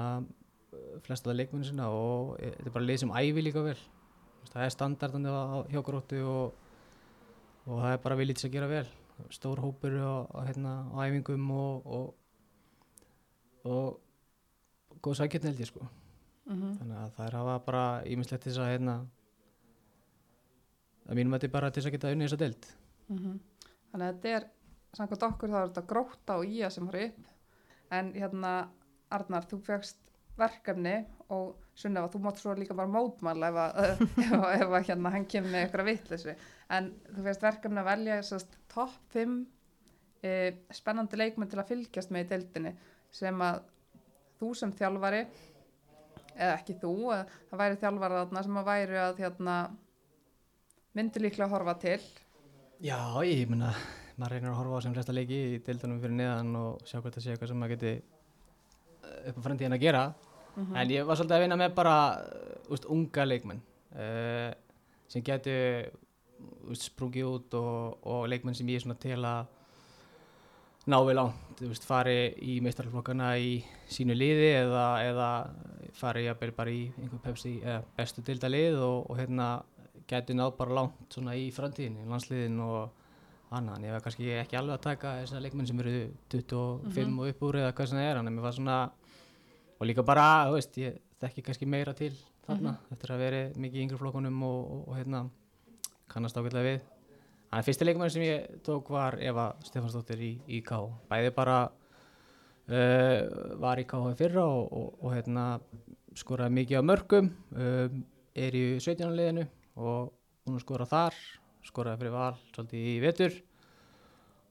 flesta það leikmennu sinna og e- þetta er bara lið sem æfi líka vel. Það er standardandi á, gróttu og, og það er bara viljið til að gera vel. Stór hópur á, hérna, æfingum og, og, og góð sækjarni held ég sko. Mm þannig að það er hafa bara ímislegt þess að hérna að mínum þetta er bara til þess að geta unnið þessa deild -hmm. Þannig að þetta er, samkvæmt okkur þá er þetta gróta og ía sem fór upp. En hérna, Arnar, þú fegst verkefni og Sunneva, þú mátt svo líka bara mótmála ef, að, ef, að- ef að hérna hann kemur með ykkur að vitleysu. En þú fegst verkefni að velja sérst topp 5 e, spennandi leikmenn til að fylgjast með í deildinni sem að þú sem þjálfari eða ekki þú, að það væri þjálfari sem að væri að hérna myndi líklega að horfa til Já, ég myna maður reynir að horfa á sem flesta leiki í deildunum fyrir neðan og sjá hvað það sé eitthvað sem maður geti eh, upp á framtíðin að gera Mhm. en ég var svolítið að vinna með bara uh, úst, unga leikmenn uh, sem geti sprungið út og, og leikmenn sem ég er svona til að ná við langt, þú veist, fari í meistarflokkana í sínu liði eða, eða fari jafnvel bara í einhver pepsi eða bestu dilda lið og, og hérna gæti náð bara langt svona í framtíðin, í landsliðin og annað, en ég var kannski ekki alveg að taka þessar leikmenn sem eru 25 Mhm. og upp úr eða hvað sem það er, en mér var svona og líka bara, þú veist, ég þekki kannski meira til þarna eftir að veri mikið í yngri flokkunum og, og, og hérna kannast ágætlega við Þannig að fyrsti leikmann sem ég tók var Eva Stefansdóttir í, í K bæði bara uh, var í K fyrra og, og, og hérna skoraði mikið á mörgum um, er í 17. liðinu og hún skoraði þar skoraði fyrir val svolítið í vetur.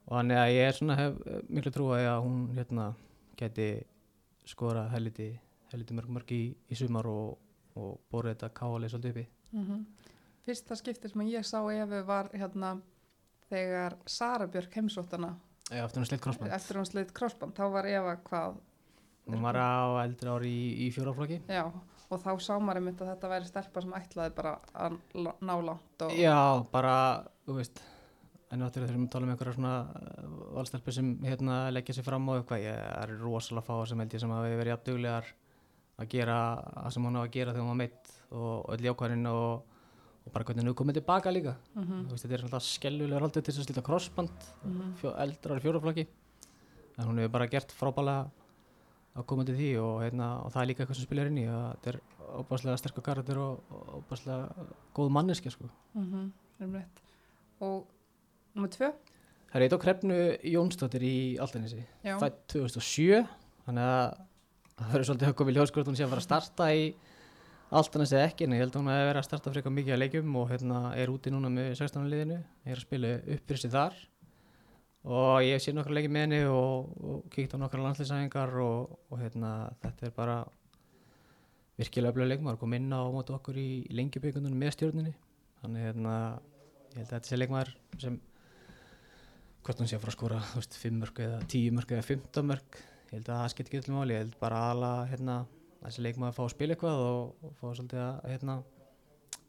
Og þannig að ég er svona hef miklu trúið að hún hérna geti skorað helviti, helviti mörg mörg í, í sumar og, og bórið þetta káalið svolítið uppi. Mm Fyrsta skipti sem ég sá Efu var hérna þegar Sara Björk heimsóttana. Já, eftir hún sleitt crossband, þá var Eva hvað? Hún var á eldri ári í, í fjóraflokki Já, og þá sá maður einmitt að þetta væri stelpa sem ætlaði bara að ná langt og Já, bara, þú veist en áttur þegar við tala um einhverja svona uh, valstelpur sem hérna leggja sér fram á eitthvað, ég er rosalega fá sem held ég sem hafi verið jafnduglegar að gera það sem hún á að gera þegar hún var meitt og öll jákvæðin og, og bara hvernig hún komið tilbaka líka. Mhm, þú veist, þetta er alltaf skellulegur aldrei til þess að slita crossband mhm. fjó, eldra ári fjóraflokki en hún hefur bara gert frábælega að koma til því og, hérna, og það er líka eitthvað sem spilar inn í að þetta er óbáslega sterkur karakter og óbáslega góð manneski sko. Mhm, einmitt. Og nummer tvö, Það er eitt á krefnu Jónsdóttir í Altanesi já, fætt 2007 þannig að það verður svolítið höggum í ljóskvort hún sé að fara að starta í eða ekki en ég held að hún að vera að starta frekar mikið að leikjum og hérna er úti núna með 16. liðinu er að spila upp fyrir sig þar og ég sé nokkra leikið með henni og, og kíkt á nokkra landslýsæfingar og, og hérna þetta er bara virkilega öflega leikmaður. Kom inn á móti okkur í lengjubíkundunum með stjórninni. Þannig hérna ég held að þetta sé leikmaður sem hvort hún sé að fara að veist, 5 mörg eða 10 mörg eða 15 mörg ég held að það skiptir ekki öllum máli. Ég held bara aðala hérna, þessi leikmaður að fá að spila eitthvað og, og fá svolítið að hérna,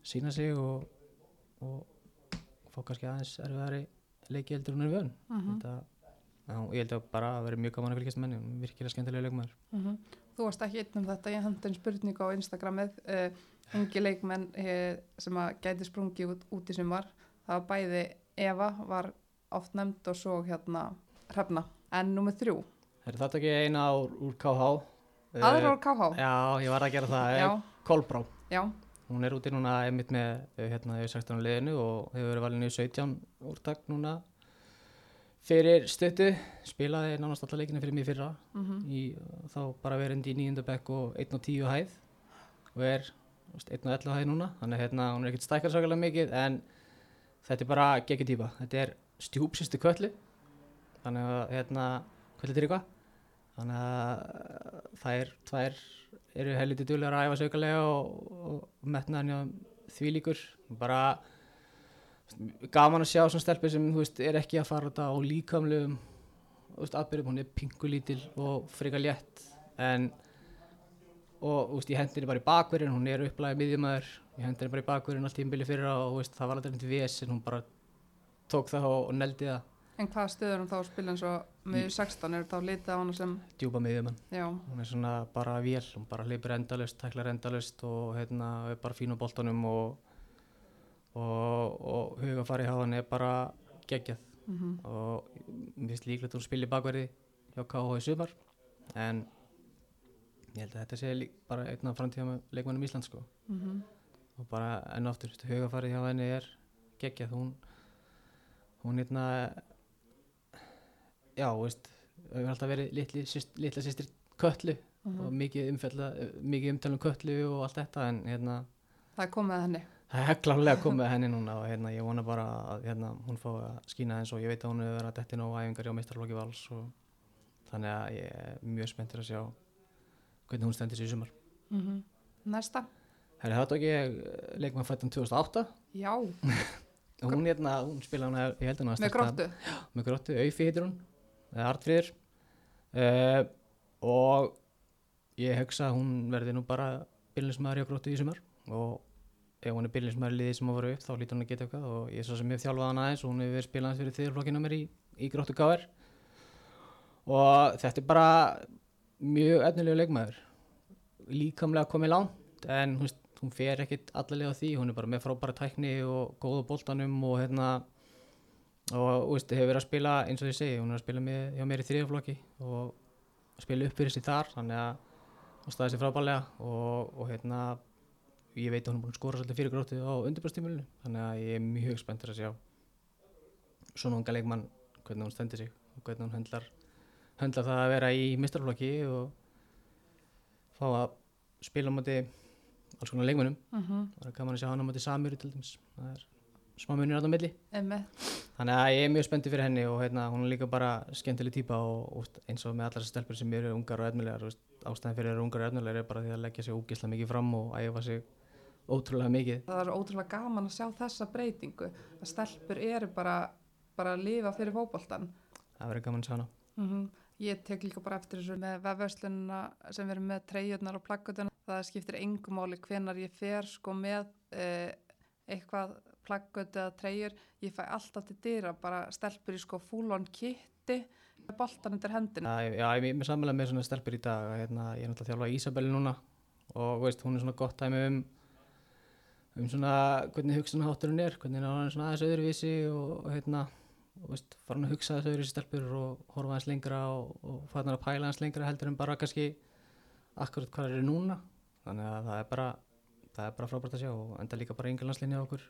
sína sig og fá kannski aðeins erfiðari leiki heldur hún er vön. Mhm, mm -hmm. já, ég held að bara að vera mjög gaman að fylgjast með henni. Virkilega skemmtilega leikmaður. Mhm. Þú varst ekki einn um þetta, ég hendi einn spurningu á Instagramið, uh, ungi leikmenn uh, sem að gæti sprungið út, út í sumar, það var bæði Eva var oft nefnd og svo hérna Hrefna, en nummer þrjú, er þetta ekki eina úr, úr KH aðra á KH, Eh, já, ég var að gera það. Kolbrá. Já, Hún er úti núna einmitt með eh, hérna í 16. liðinu og hefur verið valinu í 17 úrtak núna. Fyrir stöttu, spilaði nánast alla leikinu fyrir mig fyrra. Mhm, í, þá bara verið í nýjunda bekk og 1 og 10 hæð. Og er þú veist, 1 og 11 hæð núna. Þannig hérna hún er ekkert stækkar sakalega mikið en þetta er bara geggjur típa. Þetta er stjúpsistu köllu. Þannig að hérna köllu til eitthvað þannig að er tvær eru helviti duglegar að æfa sögulega og, og metnaðan því líkur. Bara gaman að sjá svona stelpur sem veist, er ekki að fara þetta á líkamlegum atbyrjum, hún er pingulítil og frika létt. En og veist, ég hendi henni bara í bakverðin hún er upplæðið miðjumæður ég hendi henni bara í bakverðin allt tímbili fyrir og veist, það var aldrei til vés en hún bara tók það og, og neldi það. En hvaða stöður hún þá að spila eins og með 16 er þá litið á hana sem, djúpa miðjumann hún er svona bara vél, hún bara hleypir endalust, tæklar endalust og hérna er bara fín á boltanum og, og, og hugafari hjá hann er bara geggjað. Mhm, og mér finnst líklegt að hún spili bakverði hjá KH í sumar en ég held að þetta sé lík, bara einn af framtíðum leikmannum Íslands sko. Mhm, og bara enn og aftur, hugafarið hjá henni er geggjað, hún hún hérna já, veist, hefur alltaf verið litli, syst, litla sýstir köllu og mhm. mikið umfjalla, mikið umtalum köllu og allt þetta en hérna það er komið að henni, það er klálega komið að henni núna og hérna ég vona bara að hérna, hún fá að skýna eins og ég veit að hún hefur verið að dettin á æfingar hjá meistarflokki vals og þannig að ég er mjög spenntur að sjá hvernig hún stendur sér í sumar. Mhm, næsta, Herri, það tók ég leikmann fættum 2008 já, og hún hérna, hún spila hún ég held hún að með gróttu, með gróttu, Aufi heitir hún Artfríður uh, og ég hugsa að hún verði nú bara byrjunismæður hjá gróttu í sumar. Og ef hún er byrjunismæður í liði sem að voru upp þá lítur hún að geta eitthvað. Og ég er svo sem hef þjálfað hann aðeins og hún hefur verið spilað fyrir þriðurflokkinu mér í, í gróttu gáðar og þetta er bara mjög efnilegu leikmæður líkamlega komið langt en hún, hún fer ekkit allarlega á því. Hún er bara með frábæra tækni og góða boltanum og hérna og veist, hefur verið að spila eins og ég segi, hún er að spila með, hjá mér í þriðaflokki og spila upp fyrir sig þar þannig að og staðið sér frábælega og, og hérna ég veit að hún er búin að skora svolítið fyrir grótið á undirbærstímulinu þannig að ég er mjög spenntur að sjá svona unga leikmann hvernig hún stendur sig og hvernig hún höndlar höndlar það að vera í mistarflokki og fá að spila á móti alls konar leikmannum Mm það er gaman að sjá hann á móti Samiri til dæmis. Það er smá munir á milli. Þannig að ég er mjög spenntið fyrir henni og hérna, hún er líka bara skemmtileg típa og, og eins og með allar þessar stelpur sem eru ungar og veist, ástæðan fyrir að eru ungar og efnilegar er bara því að leggja sig ógislega mikið fram og æfa sig ótrúlega mikið. Það er ótrúlega gaman að sjá þessa breytingu að stelpur eru bara, bara að lifa fyrir fótboltan. það verður gaman að sjá hana. Mm Ég tek líka bara eftir þessu með vefverslunina sem erum með treyjurnar og plaggutuna. Það skiptir engum máli hvenar ég fer sko með eh, eitthvað plaggut eða treyjur. Ég fæ alltaf til dýra bara stelpur í sko full on kitti með boltan undir hendina. Já, já, ég er með samlega með svona stelpur í dag hérna, ég er náttúrulega þjálfa Ísabelli núna og veist, hún er svona gott dæmi um um svona hvernig hugsunahátturinn er hvernig hann er svona aðeins öðruvísi og, hérna og veist, fara hann að hugsa þessu öðruvísi stelpur og horfa hans lengra og, og fara hann að pæla hans lengra heldur en bara kannski akkurat hvað er núna þannig að það er bara það er bara frábært að sjá og enda líka bara yngjalanslinni á okkur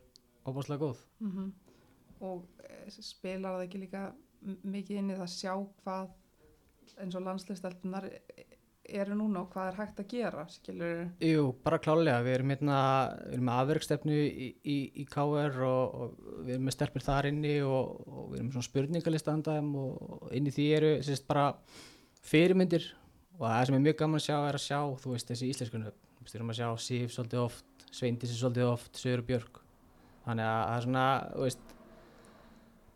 óbáslega góð. Mm Og eh, spilar það ekki líka mikið inn í það að sjá hvað eins og landslistelpunar eru núna og hvað er hægt að gera, skilur Jú, bara klálega, við erum hérna við erum með afverkstefnu í, í, í KR og, og við erum með stelpur þar inni og, og við erum með svona spurningalistandæðum og, og inn í því eru sérst bara fyrirmyndir. Og það sem er mjög gaman að sjá er að sjá, þú veist, þessi íslenskunni við erum að sjá Sif svolítið oft Sveindísi svolítið oft, Sögur og Björk þannig að það er svona, veist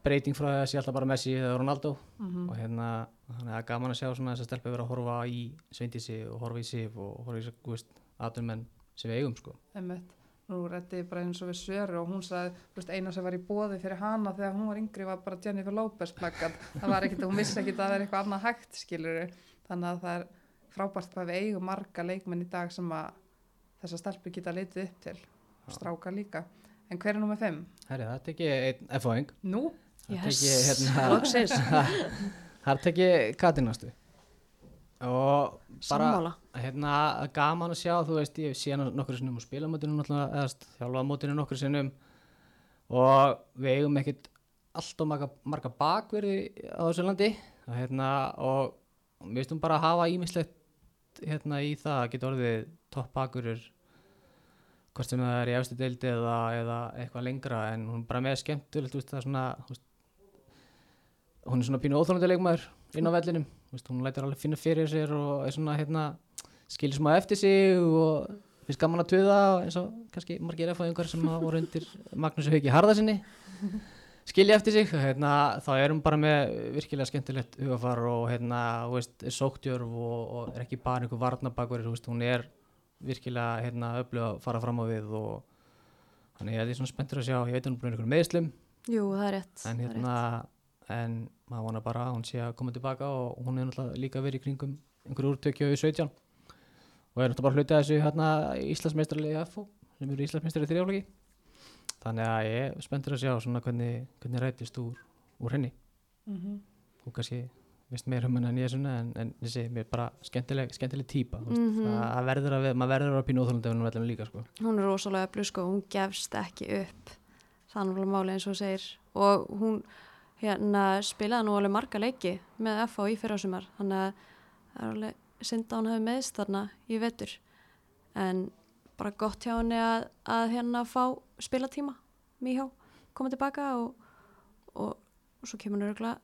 breyting frá því að sé alltaf bara Messi eða Ronaldo mm og hérna þannig að það er gaman að sjá svona þess að stelpa vera að horfa í Sveindísi og horfa í Sif og horfa í veist, aðdumenn sem við eigum sko. Einmitt. Nú rætti ég bara eins og við Söru og hún sagði, veist, eina sem var í bóði fyrir hana þegar hún var yngri var bara Jennifer Lopez plaggat. Það var ekkit, hún vissi ekkit að það er eitthvað annað hægt, skiluru. Þannig að það er frábært hvað við eigum marga leikmenn í dag sem að þessa stelpur geta litið upp til. Stráka líka. En hver er nummið fimm? Herri, það tekið einn F-fáing Nú? það Yes, hérna loksins, það tekið Katinastu og bara sammála. hérna gaman að sjá þú veist ég sé hana nokkur sinnum og spila á mótinu náttúrulega eða st- þjálfa á mótinu nokkur sinnum og við eigum ekkert alltaf marga, marga bakverði á þessu landi og, hérna, og við veistum bara að hafa ímislegt hérna í það að geta orðið topp bakverður hvort sem það er í efstu deildi eða, eða eitthvað lengra en hún bara með skemmtilegt veist, er svona veist, hún er svona pínu óþólandi leikmaður inn á vellinum veist, hún lætur alveg finna fyrir sér og er svona hérna skilir smá eftir sig og finnst gaman að tuða og eins og kannski margir erfæðingar sem voru undir Magnús Hauki Harðarsinni skilja eftir sig hérna, þá er hún bara með virkilega skemmtilegt hugafar og hérna, er sóktjörf og, og er ekki bara einhver veist, hún er virkilega hérna öflug að fara fram á við og þannig ég er svona spenntur að sjá, ég veit að hún er búin einhverjum meðslum Jú, það er rétt. en það er hérna en maður vona bara að hún sé að koma tilbaka og hún er náttúrulega líka verið í kringum einhverju úrtökju í 17 og er náttúrulega bara hlutið að þessu hérna Íslandsmeistarlega FO sem eru Íslandsmeistari þrjáflöki þannig að ég er spenntur að sjá svona hvernig, hvernig rætist úr, úr henni. Mm og kannski veist meir um henni en ég svona en, en þessi, mér er bara skemmtileg, skemmtileg típa mm Mhm. það verður að, maður verður að vera pínu óþólandi ef hún líka sko. hún er rosalega öflug sko, hún gefst ekki upp þannig alveg máli eins og segir og hún hérna spilaði nú alveg marga leiki með FH í fyrrásumar þannig að það er alveg synd að hún hefði meðst þarna í vetur en bara gott hjá henni að, að hérna fá spilatíma mjög hjá, koma tilbaka og, og, og svo kemur örgulega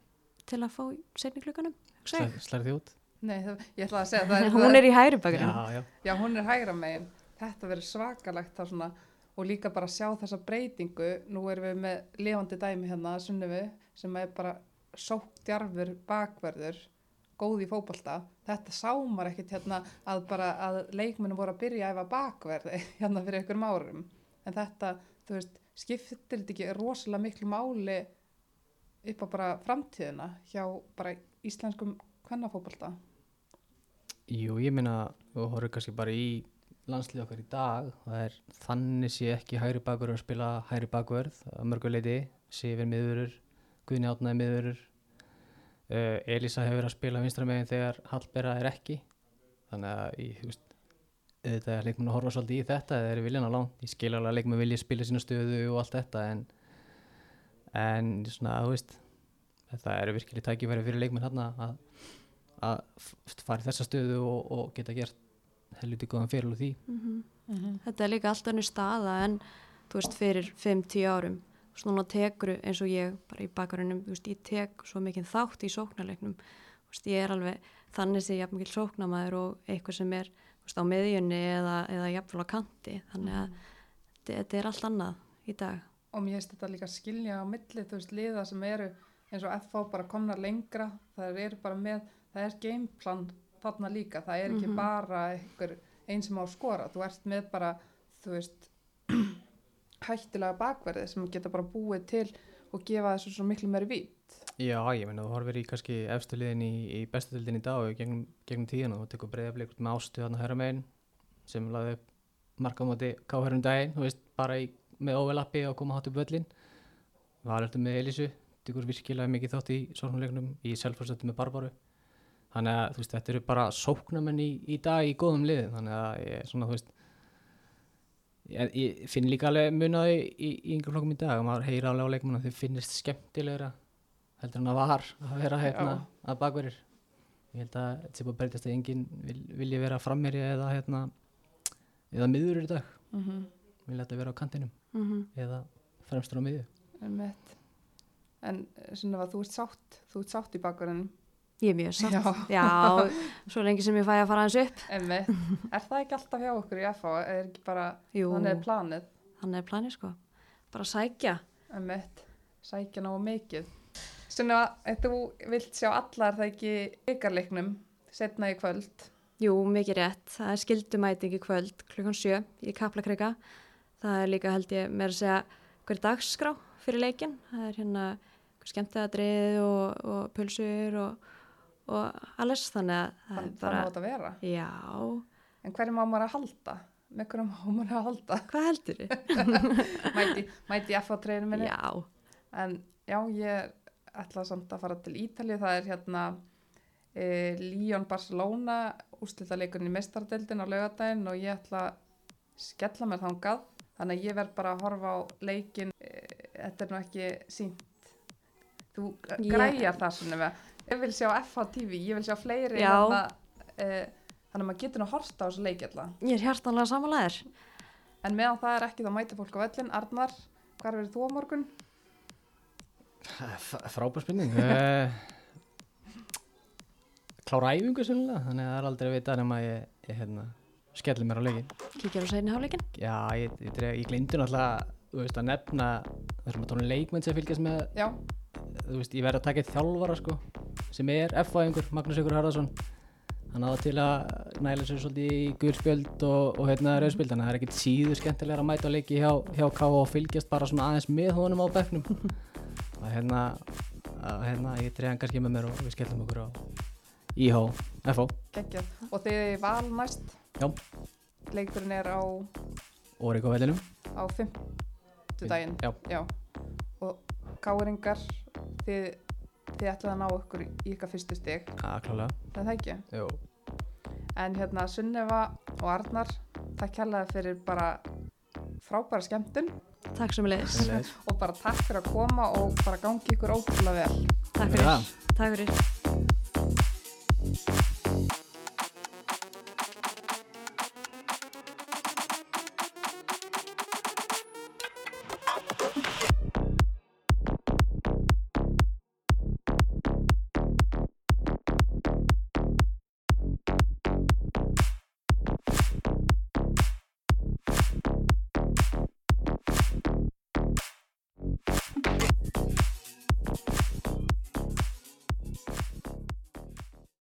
til að fá setni klukkanum slærið því út Nei, það, ég ætla að segja það er, hún er í hægri bakgrunn já, já. Já, hún er hægra megin. Þetta verður svakalegt svona og líka bara sjá þessa breytingu. Nú erum við með lifandi dæmi hérna sunnifu sem er bara sóttjarfur bakverður, góð í fótbolta. Þetta sá maður ekkit hérna að bara að leikmennu voru að byrja að efa bakverði hérna fyrir einhverjum árum. En þetta, þú veist, skiptir þetta ekki rosalega miklu máli upp á bara framtíðina hjá bara íslenskum kvennafótbolta. Jú, ég meina, þú horfður kannski bara í landslið okkar í dag, það er þannig sé ekki hægri bakverður að spila hægri bakverð að mörguleiti, Sifir miðurur, Guðni Átnaði miðurur, uh, Elisa hefur að spila vinstra megin þegar Hallbera er ekki, þannig að ég, þú veist, þetta er leikmenn að horfa svolítið í þetta, þeir eru viljan á langt, ég skil alveg að leikmenn vilja spila sína stöðu og allt þetta en, en svona, þú veist, þetta eru virkilega tækifæri fyrir leikmenn hérna að, að fara í þessa stöðu og, og geta gert helviti góðan fyrir úr því. Mhm. Þetta er líka allt önnur staða en þú veist fyrir 5-10 árum. Núna tekur eins og ég bara í bakgrunum, þú veist ég tek svo mikið þátt í sóknarleiknum. Þú veist ég er alveg þannig sem ég er mikil sóknamaður og eitthvað sem er þú veist á miðjunni eða, eða jafnvel á kanti. Þannig að þetta, þetta er allt annað í dag og mér finnst þetta líka að skilja á milli þú veist liða sem eru eins og FH bara komnar lengra. Það eru bara með, það er gameplan þarna líka, það er ekki Mhm. bara einhver einn sem á að skora. Þú ert með bara, þú veist hættulega bakverði sem geta bara búið til og gefa þessu svo miklu meiri vít Já, ég meina, þú horfir í kannski efstu liðin í, í bestu dildin í dag og gegnum, gegnum tíðan og þú tekur breyðaflik með ástu þarna hæra megin sem laði marka á móti káherrum daginn, þú veist, bara í, með overlappi og koma hátt upp völlin Valurðu með Elísu, tekur virkilega mikið þátt í sóknuleiknum, í selfhástötu með Barbaru. Þannig að, þú veist, þetta eru bara sóknamenn í, í dag í góðum liðin þannig að ég, svona, veist ég, ég finn líka alveg munaði í, í yngri flokkum í dag og maður heyra alveg á leikmennu að þau finnist skemmtilegra heldur en að var að vera hérna að bakverðir. Ég held að þetta sé bara breytast að enginn vil, vilji vera frammeri eða hérna eða miður í dag. Mm -hmm. vilja þetta vera á kantinum mm eða fremstur á miðju en svona þú ert sátt þú ert sátt í bakverðinum Ég er mjög sátt Já. Já, svo lengi sem ég fæ að fara hans upp Einmitt. er það ekki alltaf hjá okkur í FH er ekki bara, Jú, þannig er planið þannig er planið sko bara sækja Emmett, sækja ná mikið. Svona, þú vilt sjá allar það ekki ykkarleiknum setna í kvöld. Jú, mikið rétt. Það er skildumæting í kvöld klukkan sjö í Kaplakrika. Það er líka held ég meira að segja hver dagskrá fyrir leikin. Það er hérna skemmtiðadrið og, og pulsur og, og alles þannig að það Þann, er Það má bara, þetta vera. já, En hverjum á maður að halda? Með hverjum á maður að halda? hvað heldur þið? mæti, mæti FH treynu minni. já, En já, ég ætla samt að fara til Ítalið. Það er hérna e, Lyon Barcelona úrslitaleikurinn í mestardeldin á laugadaginn og ég ætla að skella mér þangað. Þannig að ég verð bara að horfa á leikin. E, þetta er nú ekki sínt. Þú græjar það svona með. Ég vil sjá FH TV, ég vil sjá fleiri hérna, e, þannig að maður getur nú að horsta á þessu leikjalla. ég er hjartanlega samanlegaður. En meðan það er ekki þá mæta fólk á vellin. Arnar, hvar verður þú á morgun? frábær spurning uh, klára æfingu sannlega þannig að það er aldrei að vita nema ég, ég hérna, skelli mér á leikin Kíkjar á seinni hálfleikin? já, ég, ég, ég, glindur náttúrulega þú veist, að nefna þessum að tónu leikmenn sem fylgjast með Já, þú veist, ég verð að taka eitt þjálfara sko, sem er F-fæðingur, Magnús Jökur Harðarsson hann áða til að næla sér svolítið í gulspjöld og, og hérna rauðspjöld þannig að það er ekkert síður skemmtilega að mæta á leiki hjá, hjá K og fylgjast bara svona aðeins með honum á bekknum og hérna, að, hérna ég hann kannski með mér og við skellum okkur á IH, FH geggjað. Og þið er val næst. Já. Leikurinn er á, og Rík á. Já. Og káringar, þið, þið ætlaði að ná ykkur í ykkar fyrstu stig. að klálega Er Það ekki. Jú. En hérna Sunneva og Arnar, það kjallaði fyrir bara frábæra skemmtun Takk sem leiðis. Sömuleiðis. og bara takk fyrir að koma og bara gangi ykkur ótrúlega vel. Takk Fyrir fyrir. það. Takk fyrir.